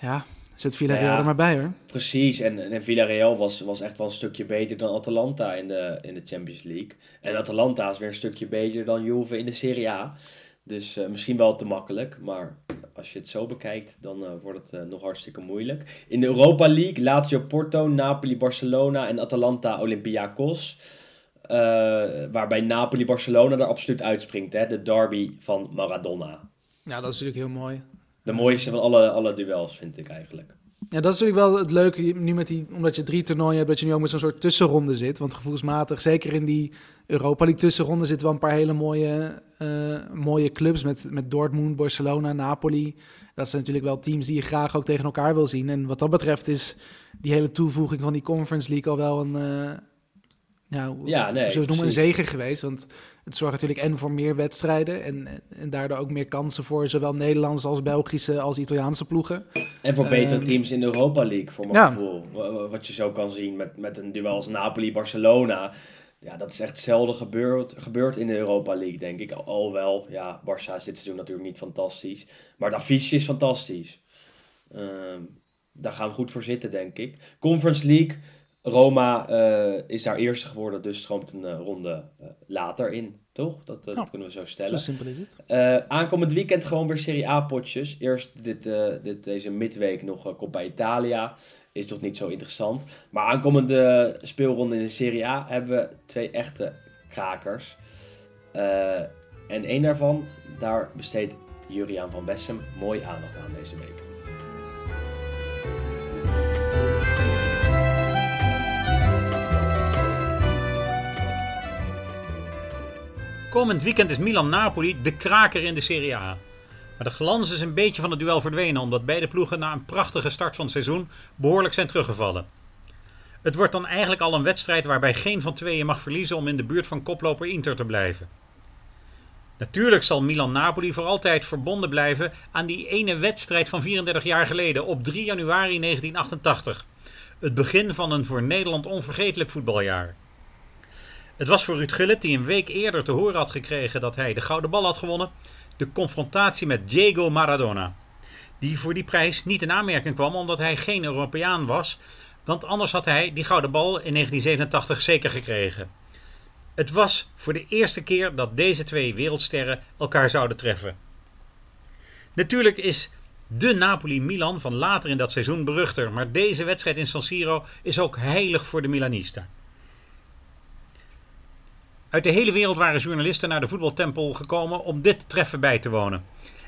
Ja, zet Villarreal Nou ja. er maar bij hoor. Precies, en, en Villarreal was, was echt wel een stukje beter dan Atalanta in de, in de Champions League. En Atalanta is weer een stukje beter dan Juve in de Serie A. Dus eh, misschien wel te makkelijk, maar als je het zo bekijkt, dan eh, wordt het eh, nog hartstikke moeilijk. In de Europa League, Lazio Porto, Napoli Barcelona en Atalanta Olympiakos. Eh, waarbij Napoli Barcelona er absoluut uitspringt, hè? de derby van Maradona. Ja, dat is natuurlijk heel mooi. De mooiste van alle, alle duels, vind ik eigenlijk. Ja, dat is natuurlijk wel het leuke nu met die, omdat je drie toernooien hebt, dat je nu ook met zo'n soort tussenronde zit. Want gevoelsmatig, zeker in die Europa League tussenronde, zitten wel een paar hele mooie, eh, mooie clubs met, met Dortmund, Barcelona, Napoli. Dat zijn natuurlijk wel teams die je graag ook tegen elkaar wil zien. En wat dat betreft is die hele toevoeging van die Conference League al wel een, eh ja, nee, noemen, een zegen geweest. Want het zorgt natuurlijk en voor meer wedstrijden en, en, daardoor ook meer kansen voor zowel Nederlandse als Belgische als Italiaanse ploegen. En voor betere Ehm, teams in de Europa League, voor mijn ja. gevoel. Wa- wa- Wat je zo kan zien met, met een duel als Napoli-Barcelona. Ja, dat is echt zelden gebeurd, gebeurd in de Europa League, denk ik. Alhoewel, ja, Barça is dit seizoen natuurlijk niet fantastisch. Maar de affiche is fantastisch. Ehm, daar gaan we goed voor zitten, denk ik. Conference League, Roma eh, is daar eerste geworden, dus stroomt een eh, ronde eh, later in, toch? Dat, Ja. kunnen we zo Zo stellen. simpel is het. Aankomend weekend gewoon weer Serie A potjes. Eerst dit, dit, deze midweek nog Coppa Italia. Is toch niet zo interessant. Maar aankomende speelronde in de Serie A hebben we twee echte krakers. En één daarvan, daar besteedt Juriaan van Bessem mooi aandacht aan deze week. Komend weekend is Milan-Napoli de kraker in de Serie A. Maar de glans is een beetje van het duel verdwenen omdat beide ploegen na een prachtige start van het seizoen behoorlijk zijn teruggevallen. Het wordt dan eigenlijk al een wedstrijd waarbij geen van tweeën mag verliezen om in de buurt van koploper Inter te blijven. Natuurlijk zal Milan-Napoli voor altijd verbonden blijven aan die ene wedstrijd van 34 jaar geleden op 3 januari 1988. Het begin van een voor Nederland onvergetelijk voetbaljaar. Het was voor Ruud Gullit, die een week eerder te horen had gekregen dat hij de gouden bal had gewonnen, de confrontatie met Diego Maradona. Die voor die prijs niet in aanmerking kwam omdat hij geen Europeaan was, want anders had hij die gouden bal in 1987 zeker gekregen. Het was voor de eerste keer dat deze twee wereldsterren elkaar zouden treffen. Natuurlijk is de Napoli-Milan van later in dat seizoen beruchter, maar deze wedstrijd in San Siro is ook heilig voor de Milanista. Uit de hele wereld waren journalisten naar de voetbaltempel gekomen om dit treffen bij te wonen.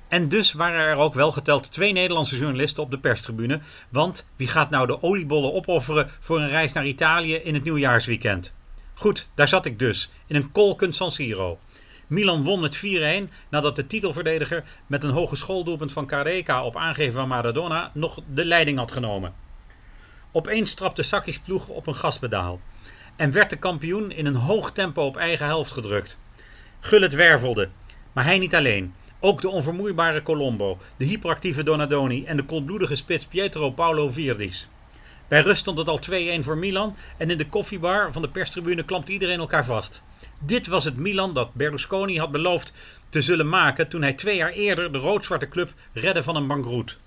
En dus waren er ook wel geteld twee Nederlandse journalisten op de perstribune. Want wie gaat nou de oliebollen opofferen voor een reis naar Italië in het nieuwjaarsweekend? Goed, daar zat ik dus, in een kolkend San Siro. Milan won met 4-1 nadat de titelverdediger met een hogeschooldoelpunt van Careca op aangeven van Maradona nog de leiding had genomen. Opeens trapte Sakis ploeg op een gaspedaal en werd de kampioen in een hoog tempo op eigen helft gedrukt. Gullit wervelde, maar hij niet alleen. Ook de onvermoeibare Colombo, de hyperactieve Donadoni en de koelbloedige spits Pietro Paolo Virdis. Bij rust stond het al 2-1 voor Milan en in de koffiebar van de perstribune klampte iedereen elkaar vast. Dit was het Milan dat Berlusconi had beloofd te zullen maken toen hij twee jaar eerder de rood-zwarte club redde van een bankroet.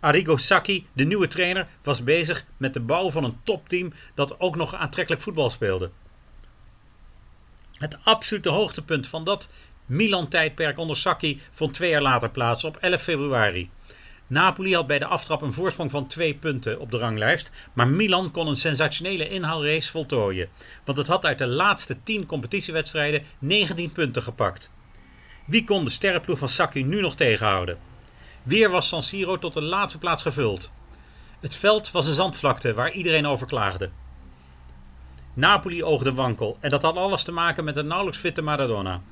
Arrigo Sacchi, de nieuwe trainer, was bezig met de bouw van een topteam dat ook nog aantrekkelijk voetbal speelde. Het absolute hoogtepunt van dat Milan-tijdperk onder Sacchi vond twee jaar later plaats op 11 februari. Napoli had bij de aftrap een voorsprong van twee punten op de ranglijst, maar Milan kon een sensationele inhaalrace voltooien, want het had uit de laatste 10 competitiewedstrijden 19 punten gepakt. Wie kon de sterrenploeg van Sacchi nu nog tegenhouden? Weer was San Siro tot de laatste plaats gevuld. Het veld was een zandvlakte waar iedereen over klaagde. Napoli oogde wankel en dat had alles te maken met de nauwelijks fitte Maradona.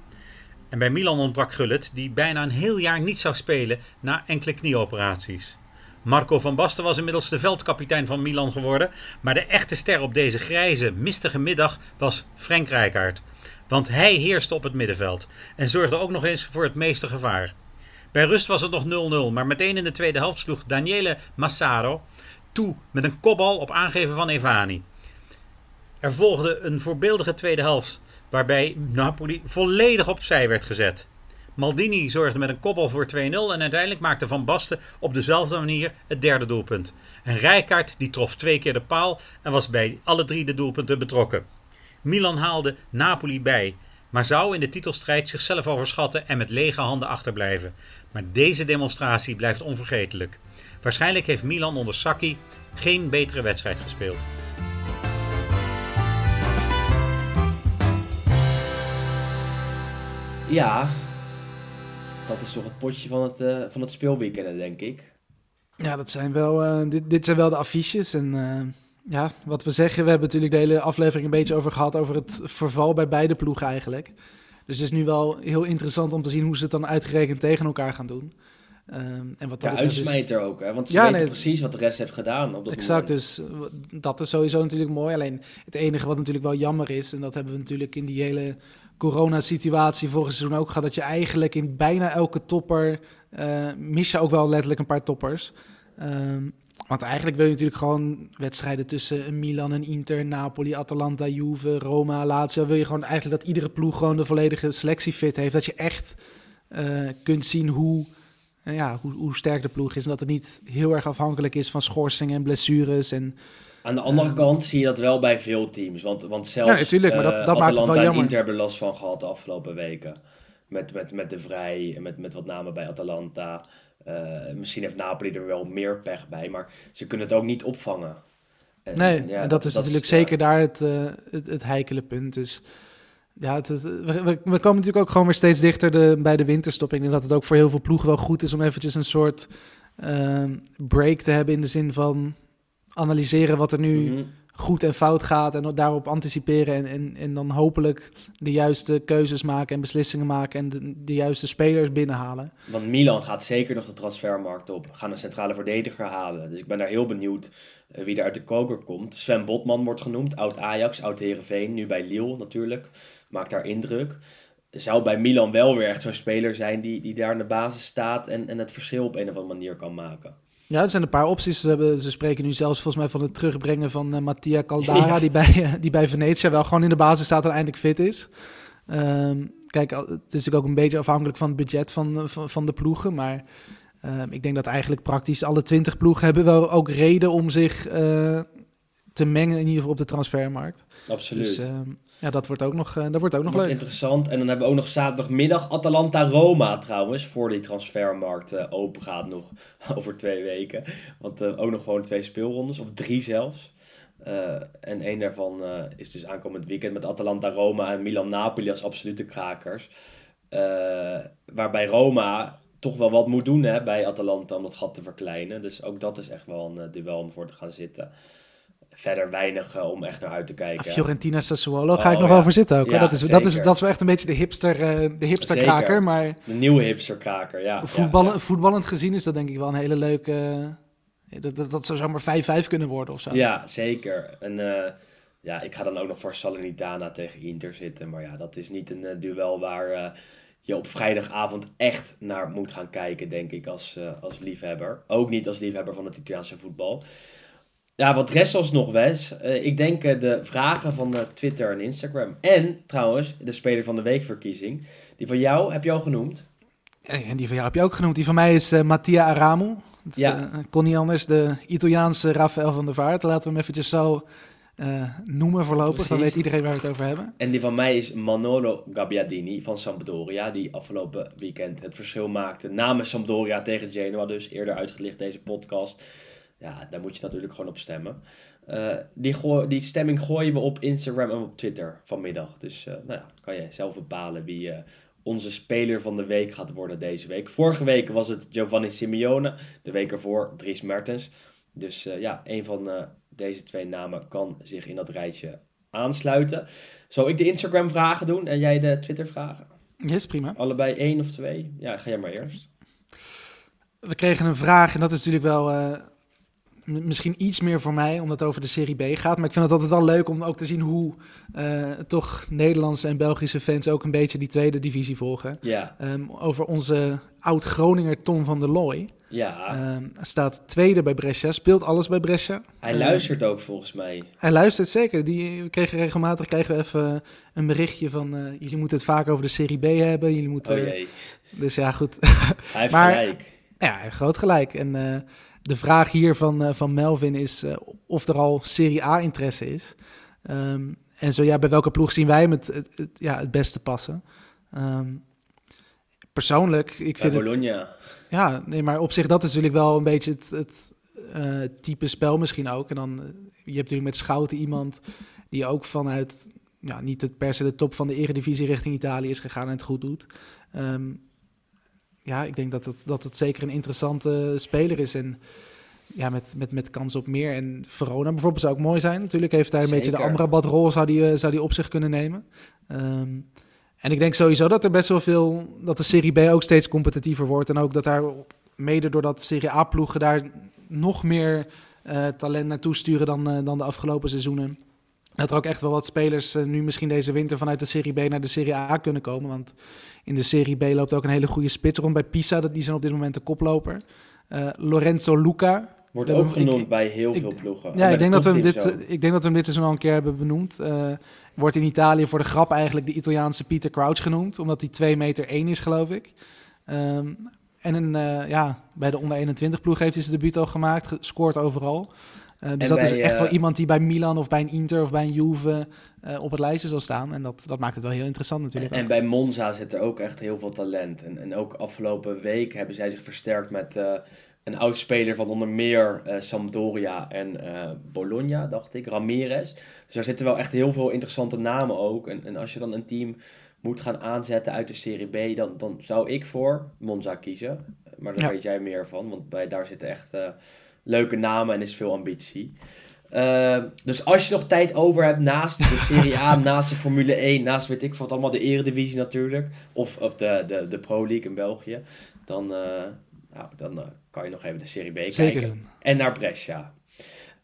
En bij Milan ontbrak Gullit, die bijna een heel jaar niet zou spelen na enkele knieoperaties. Marco van Basten was inmiddels de veldkapitein van Milan geworden, maar de echte ster op deze grijze, mistige middag was Frank Rijkaard. Want hij heerste op het middenveld en zorgde ook nog eens voor het meeste gevaar. Bij rust was het nog 0-0, maar meteen in de tweede helft sloeg Daniele Massaro toe met een kopbal op aangeven van Evani. Er volgde een voorbeeldige tweede helft waarbij Napoli volledig opzij werd gezet. Maldini zorgde met een kopbal voor 2-0 en uiteindelijk maakte Van Basten op dezelfde manier het derde doelpunt. En Rijkaard die trof twee keer de paal en was bij alle drie de doelpunten betrokken. Milan haalde Napoli bij, maar zou in de titelstrijd zichzelf overschatten en met lege handen achterblijven. Maar deze demonstratie blijft onvergetelijk. Waarschijnlijk heeft Milan onder Sacchi geen betere wedstrijd gespeeld. Ja, dat is toch het potje van het, uh, van het speelweekend, denk ik. Ja, dat zijn wel, uh, dit, dit zijn wel de affiches. En uh, ja, wat we zeggen, we hebben natuurlijk de hele aflevering een beetje over gehad, over het verval bij beide ploegen eigenlijk. Dus het is nu wel heel interessant om te zien hoe ze het dan uitgerekend tegen elkaar gaan doen. Um, en wat ja, uitsmijter is... ook, hè? want ze ja, weten nee, precies wat de rest heeft gedaan. Op dat exact, dus dat is sowieso natuurlijk mooi. Alleen het enige wat natuurlijk wel jammer is, en dat hebben we natuurlijk in die hele coronasituatie vorig seizoen ook gehad, dat je eigenlijk in bijna elke topper uh, mis je ook wel letterlijk een paar toppers. Um, want eigenlijk wil je natuurlijk gewoon wedstrijden tussen Milan en Inter, Napoli, Atalanta, Juve, Roma, Lazio. Wil je gewoon eigenlijk dat iedere ploeg gewoon de volledige selectie fit heeft. Dat je echt uh, kunt zien hoe, uh, ja, hoe, hoe, sterk de ploeg is. En dat het niet heel erg afhankelijk is van schorsingen en blessures. En, Aan de andere uh, kant zie je dat wel bij veel teams. Want, want zelfs ja, natuurlijk, maar dat, dat maakt het wel jammer. en Inter hebben last van gehad de afgelopen weken. Met, met, met de Vrij en met, met wat namen bij Atalanta. Uh, misschien heeft Napoli er wel meer pech bij, maar ze kunnen het ook niet opvangen. En, nee, ja, en dat, is natuurlijk zeker daar het, uh, het, het heikele punt. Dus ja, het, het, we, we, komen natuurlijk ook gewoon weer steeds dichter de, bij de winterstop. Ik denk dat het ook voor heel veel ploegen wel goed is om eventjes een soort uh, break te hebben in de zin van analyseren wat er nu mm -hmm goed en fout gaat en daarop anticiperen en, en, en dan hopelijk de juiste keuzes maken en beslissingen maken en de, de juiste spelers binnenhalen. Want Milan gaat zeker nog de transfermarkt op, gaan een centrale verdediger halen. Dus ik ben daar heel benieuwd uh, wie er uit de koker komt. Sven Botman wordt genoemd, oud Ajax, oud Herenveen, nu bij Lille natuurlijk, maakt daar indruk. Zou bij Milan wel weer echt zo'n speler zijn die, die daar in de basis staat en, en het verschil op een of andere manier kan maken. Ja, er zijn een paar opties. Ze, hebben, ze spreken nu zelfs volgens mij van het terugbrengen van uh, Mattia Caldara, die, bij, uh, die bij Venetia wel gewoon in de basis staat en eindelijk fit is. Um, kijk, het is natuurlijk ook een beetje afhankelijk van het budget van, van, van de ploegen. Maar uh, ik denk dat eigenlijk praktisch alle twintig ploegen hebben wel ook reden om zich uh, te mengen, in ieder geval op de transfermarkt. Absoluut. Dus, ehm, ja, dat wordt ook nog, uh, dat wordt ook nog leuk. interessant. En dan hebben we ook nog zaterdagmiddag Atalanta-Roma trouwens. Voor die transfermarkt uh, open gaat nog over twee weken. Want uh, ook nog gewoon twee speelrondes. Of drie zelfs. en één daarvan is dus aankomend weekend met Atalanta-Roma en Milan-Napoli als absolute krakers. waarbij Roma toch wel wat moet doen hè, bij Atalanta om dat gat te verkleinen. Dus ook dat is echt wel een duel om voor te gaan zitten verder weinig uh, om echt naar uit te kijken. Fiorentina Sassuolo ga ik oh, nog ja. over zitten ook. Ja, dat, is, dat, is, dat is wel echt een beetje de hipster, uh, de hipster kraker. Maar de nieuwe hipster kraker, ja. Voetballen, ja, Voetballend gezien is dat denk ik wel een hele leuke... Uh, dat, dat, dat zou zomaar 5-5 kunnen worden of zo. Ja, zeker. En ja, ik ga dan ook nog voor Salernitana tegen Inter zitten. Maar ja, dat is niet een duel waar je op vrijdagavond echt naar moet gaan kijken, denk ik, als, als liefhebber. Ook niet als liefhebber van het Italiaanse voetbal. Ja, wat rest ons nog, Wes? Uh, ik denk uh, de vragen van uh, Twitter en Instagram. En trouwens, de Speler van de Weekverkiezing. Die van jou heb je al genoemd. En die van jou heb je ook genoemd. Die van mij is Mattia Aramu. Dat, ja. kon niet anders. De Italiaanse Rafael van der Vaart. Laten we hem eventjes zo eh, noemen voorlopig. Dan weet iedereen waar we het over hebben. En die van mij is Manolo Gabbiadini van Sampdoria, die afgelopen weekend het verschil maakte namens Sampdoria tegen Genoa, dus eerder uitgelicht deze podcast. Ja, daar moet je natuurlijk gewoon op stemmen. Eh, die, die stemming gooien we op Instagram en op Twitter vanmiddag. Dus eh, nou ja, kan je zelf bepalen wie eh, onze speler van de week gaat worden deze week. Vorige week was het Giovanni Simeone, de week ervoor Dries Mertens. Dus ja, een van deze twee namen kan zich in dat rijtje aansluiten. Zal ik de Instagram vragen doen en jij de Twitter vragen? Yes, prima. Allebei één of twee? Ja, ga jij maar eerst. We kregen een vraag en dat is natuurlijk wel misschien iets meer voor mij, omdat het over de Serie B gaat. Maar ik vind het altijd wel leuk om ook te zien hoe eh, toch Nederlandse en Belgische fans ook een beetje die tweede divisie volgen. Ja, Ehm, over onze oud-Groninger Tom van der Looy. ja. Ehm, staat tweede bij Brescia, speelt alles bij Brescia. hij Eh, luistert ook volgens mij. Hij luistert zeker. Die, we kregen regelmatig kregen we even een berichtje van... eh, jullie moeten het vaak over de Serie B hebben. Jullie moeten, Oh jee, Dus ja, goed. hij heeft Maar- gelijk. ja, groot gelijk. En eh, de vraag hier van, eh, van Melvin is eh, of er al Serie A interesse is. Ehm, en zo ja, bij welke ploeg zien wij hem het, het, het- ja, het beste passen? Ehm, persoonlijk, ik vind het... Bologna. Ja, nee, maar op zich dat is natuurlijk wel een beetje het, het eh, type spel misschien ook. En dan, je hebt natuurlijk met Schouten iemand die ook vanuit, ja, niet het per se de top van de eredivisie richting Italië is gegaan en het goed doet. Ehm, ja, ik denk dat het, dat het zeker een interessante speler is en ja, met, met, met kans op meer. En Verona bijvoorbeeld zou ook mooi zijn. Natuurlijk heeft hij een beetje de. Amrabat-rol zou die, eh, zou die op zich kunnen nemen. Ehm, en ik denk sowieso dat er best wel veel, dat de Serie B ook steeds competitiever wordt. En ook dat daar, mede doordat Serie A-ploegen daar nog meer eh, talent naartoe sturen dan, eh, dan de afgelopen seizoenen. Dat er ook echt wel wat spelers eh, nu misschien deze winter vanuit de Serie B naar de Serie A kunnen komen. Want in de Serie B loopt ook een hele goede spits rond bij Pisa. Dat, die zijn op dit moment de koploper. Eh, Lorenzo Luca. Wordt ook ik- genoemd bij heel ik- veel ploegen. Ja, ik de denk, dat we hem dit, ik denk dat we hem dit seizoen al een keer hebben benoemd. Eh, wordt in Italië voor de grap eigenlijk de Italiaanse Peter Crouch genoemd. Omdat hij 2 meter 1 is, geloof ik. Ehm, en een, ja, bij de onder 21 ploeg heeft hij zijn debuut al gemaakt. Gescoord overal. Eh, dus En dat is echt eh, wel iemand die bij Milan of bij een Inter of bij een Juve eh, op het lijstje zal staan. En dat, dat maakt het wel heel interessant natuurlijk. En bij Monza zit er ook echt heel veel talent. En, en ook afgelopen week hebben zij zich versterkt met eh, een oud speler van onder meer eh, Sampdoria en eh, Bologna, dacht ik, Ramirez. Dus daar zitten wel echt heel veel interessante namen ook. En, en als je dan een team moet gaan aanzetten uit de Serie B, dan, dan zou ik voor Monza kiezen. Maar daar Ja. weet jij meer van, want bij, daar zitten echt eh, leuke namen en is veel ambitie. Eh, dus als je nog tijd over hebt naast de Serie A, naast de Formule 1, naast weet ik wat allemaal, de Eredivisie natuurlijk, of, of de, de, de Pro League in België, dan, eh, nou, dan eh, kan je nog even de Serie B Zeker kijken. doen. En naar Brescia.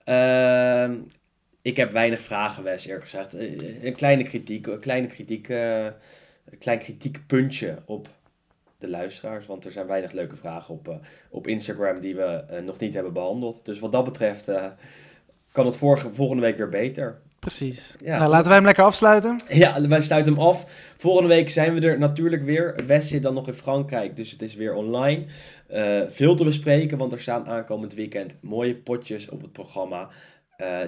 Ehm, ik heb weinig vragen, Wes, eerlijk gezegd. Eh, Een kleine kritiek, een kleine kritiek, een klein kritiekpuntje op de luisteraars, want er zijn weinig leuke vragen op, eh, op Instagram die we eh, nog niet hebben behandeld. Dus wat dat betreft eh, kan het vorige, volgende week weer beter. Precies. Ja. Nou, laten wij hem lekker afsluiten. Ja, wij sluiten hem af. Volgende week zijn we er natuurlijk weer. Wes zit dan nog in Frankrijk, dus het is weer online. Veel te bespreken, want er staan aankomend weekend mooie potjes op het programma.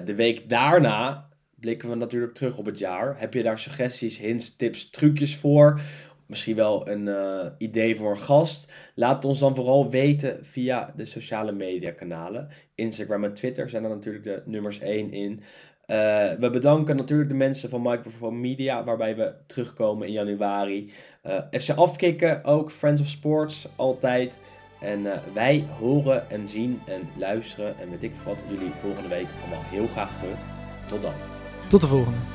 De week daarna blikken we natuurlijk terug op het jaar. Heb je daar suggesties, hints, tips, trucjes voor? Misschien wel een eh, idee voor een gast? Laat ons dan vooral weten via de sociale media kanalen. Instagram en Twitter zijn er natuurlijk de nummers 1 in. Eh, we bedanken natuurlijk de mensen van Microphone Media, waarbij we terugkomen in januari. Eh FC Afkikken ook, Friends of Sports, altijd. En wij horen en zien en luisteren en weet ik wat jullie volgende week allemaal heel graag terug. Tot dan. Tot de volgende.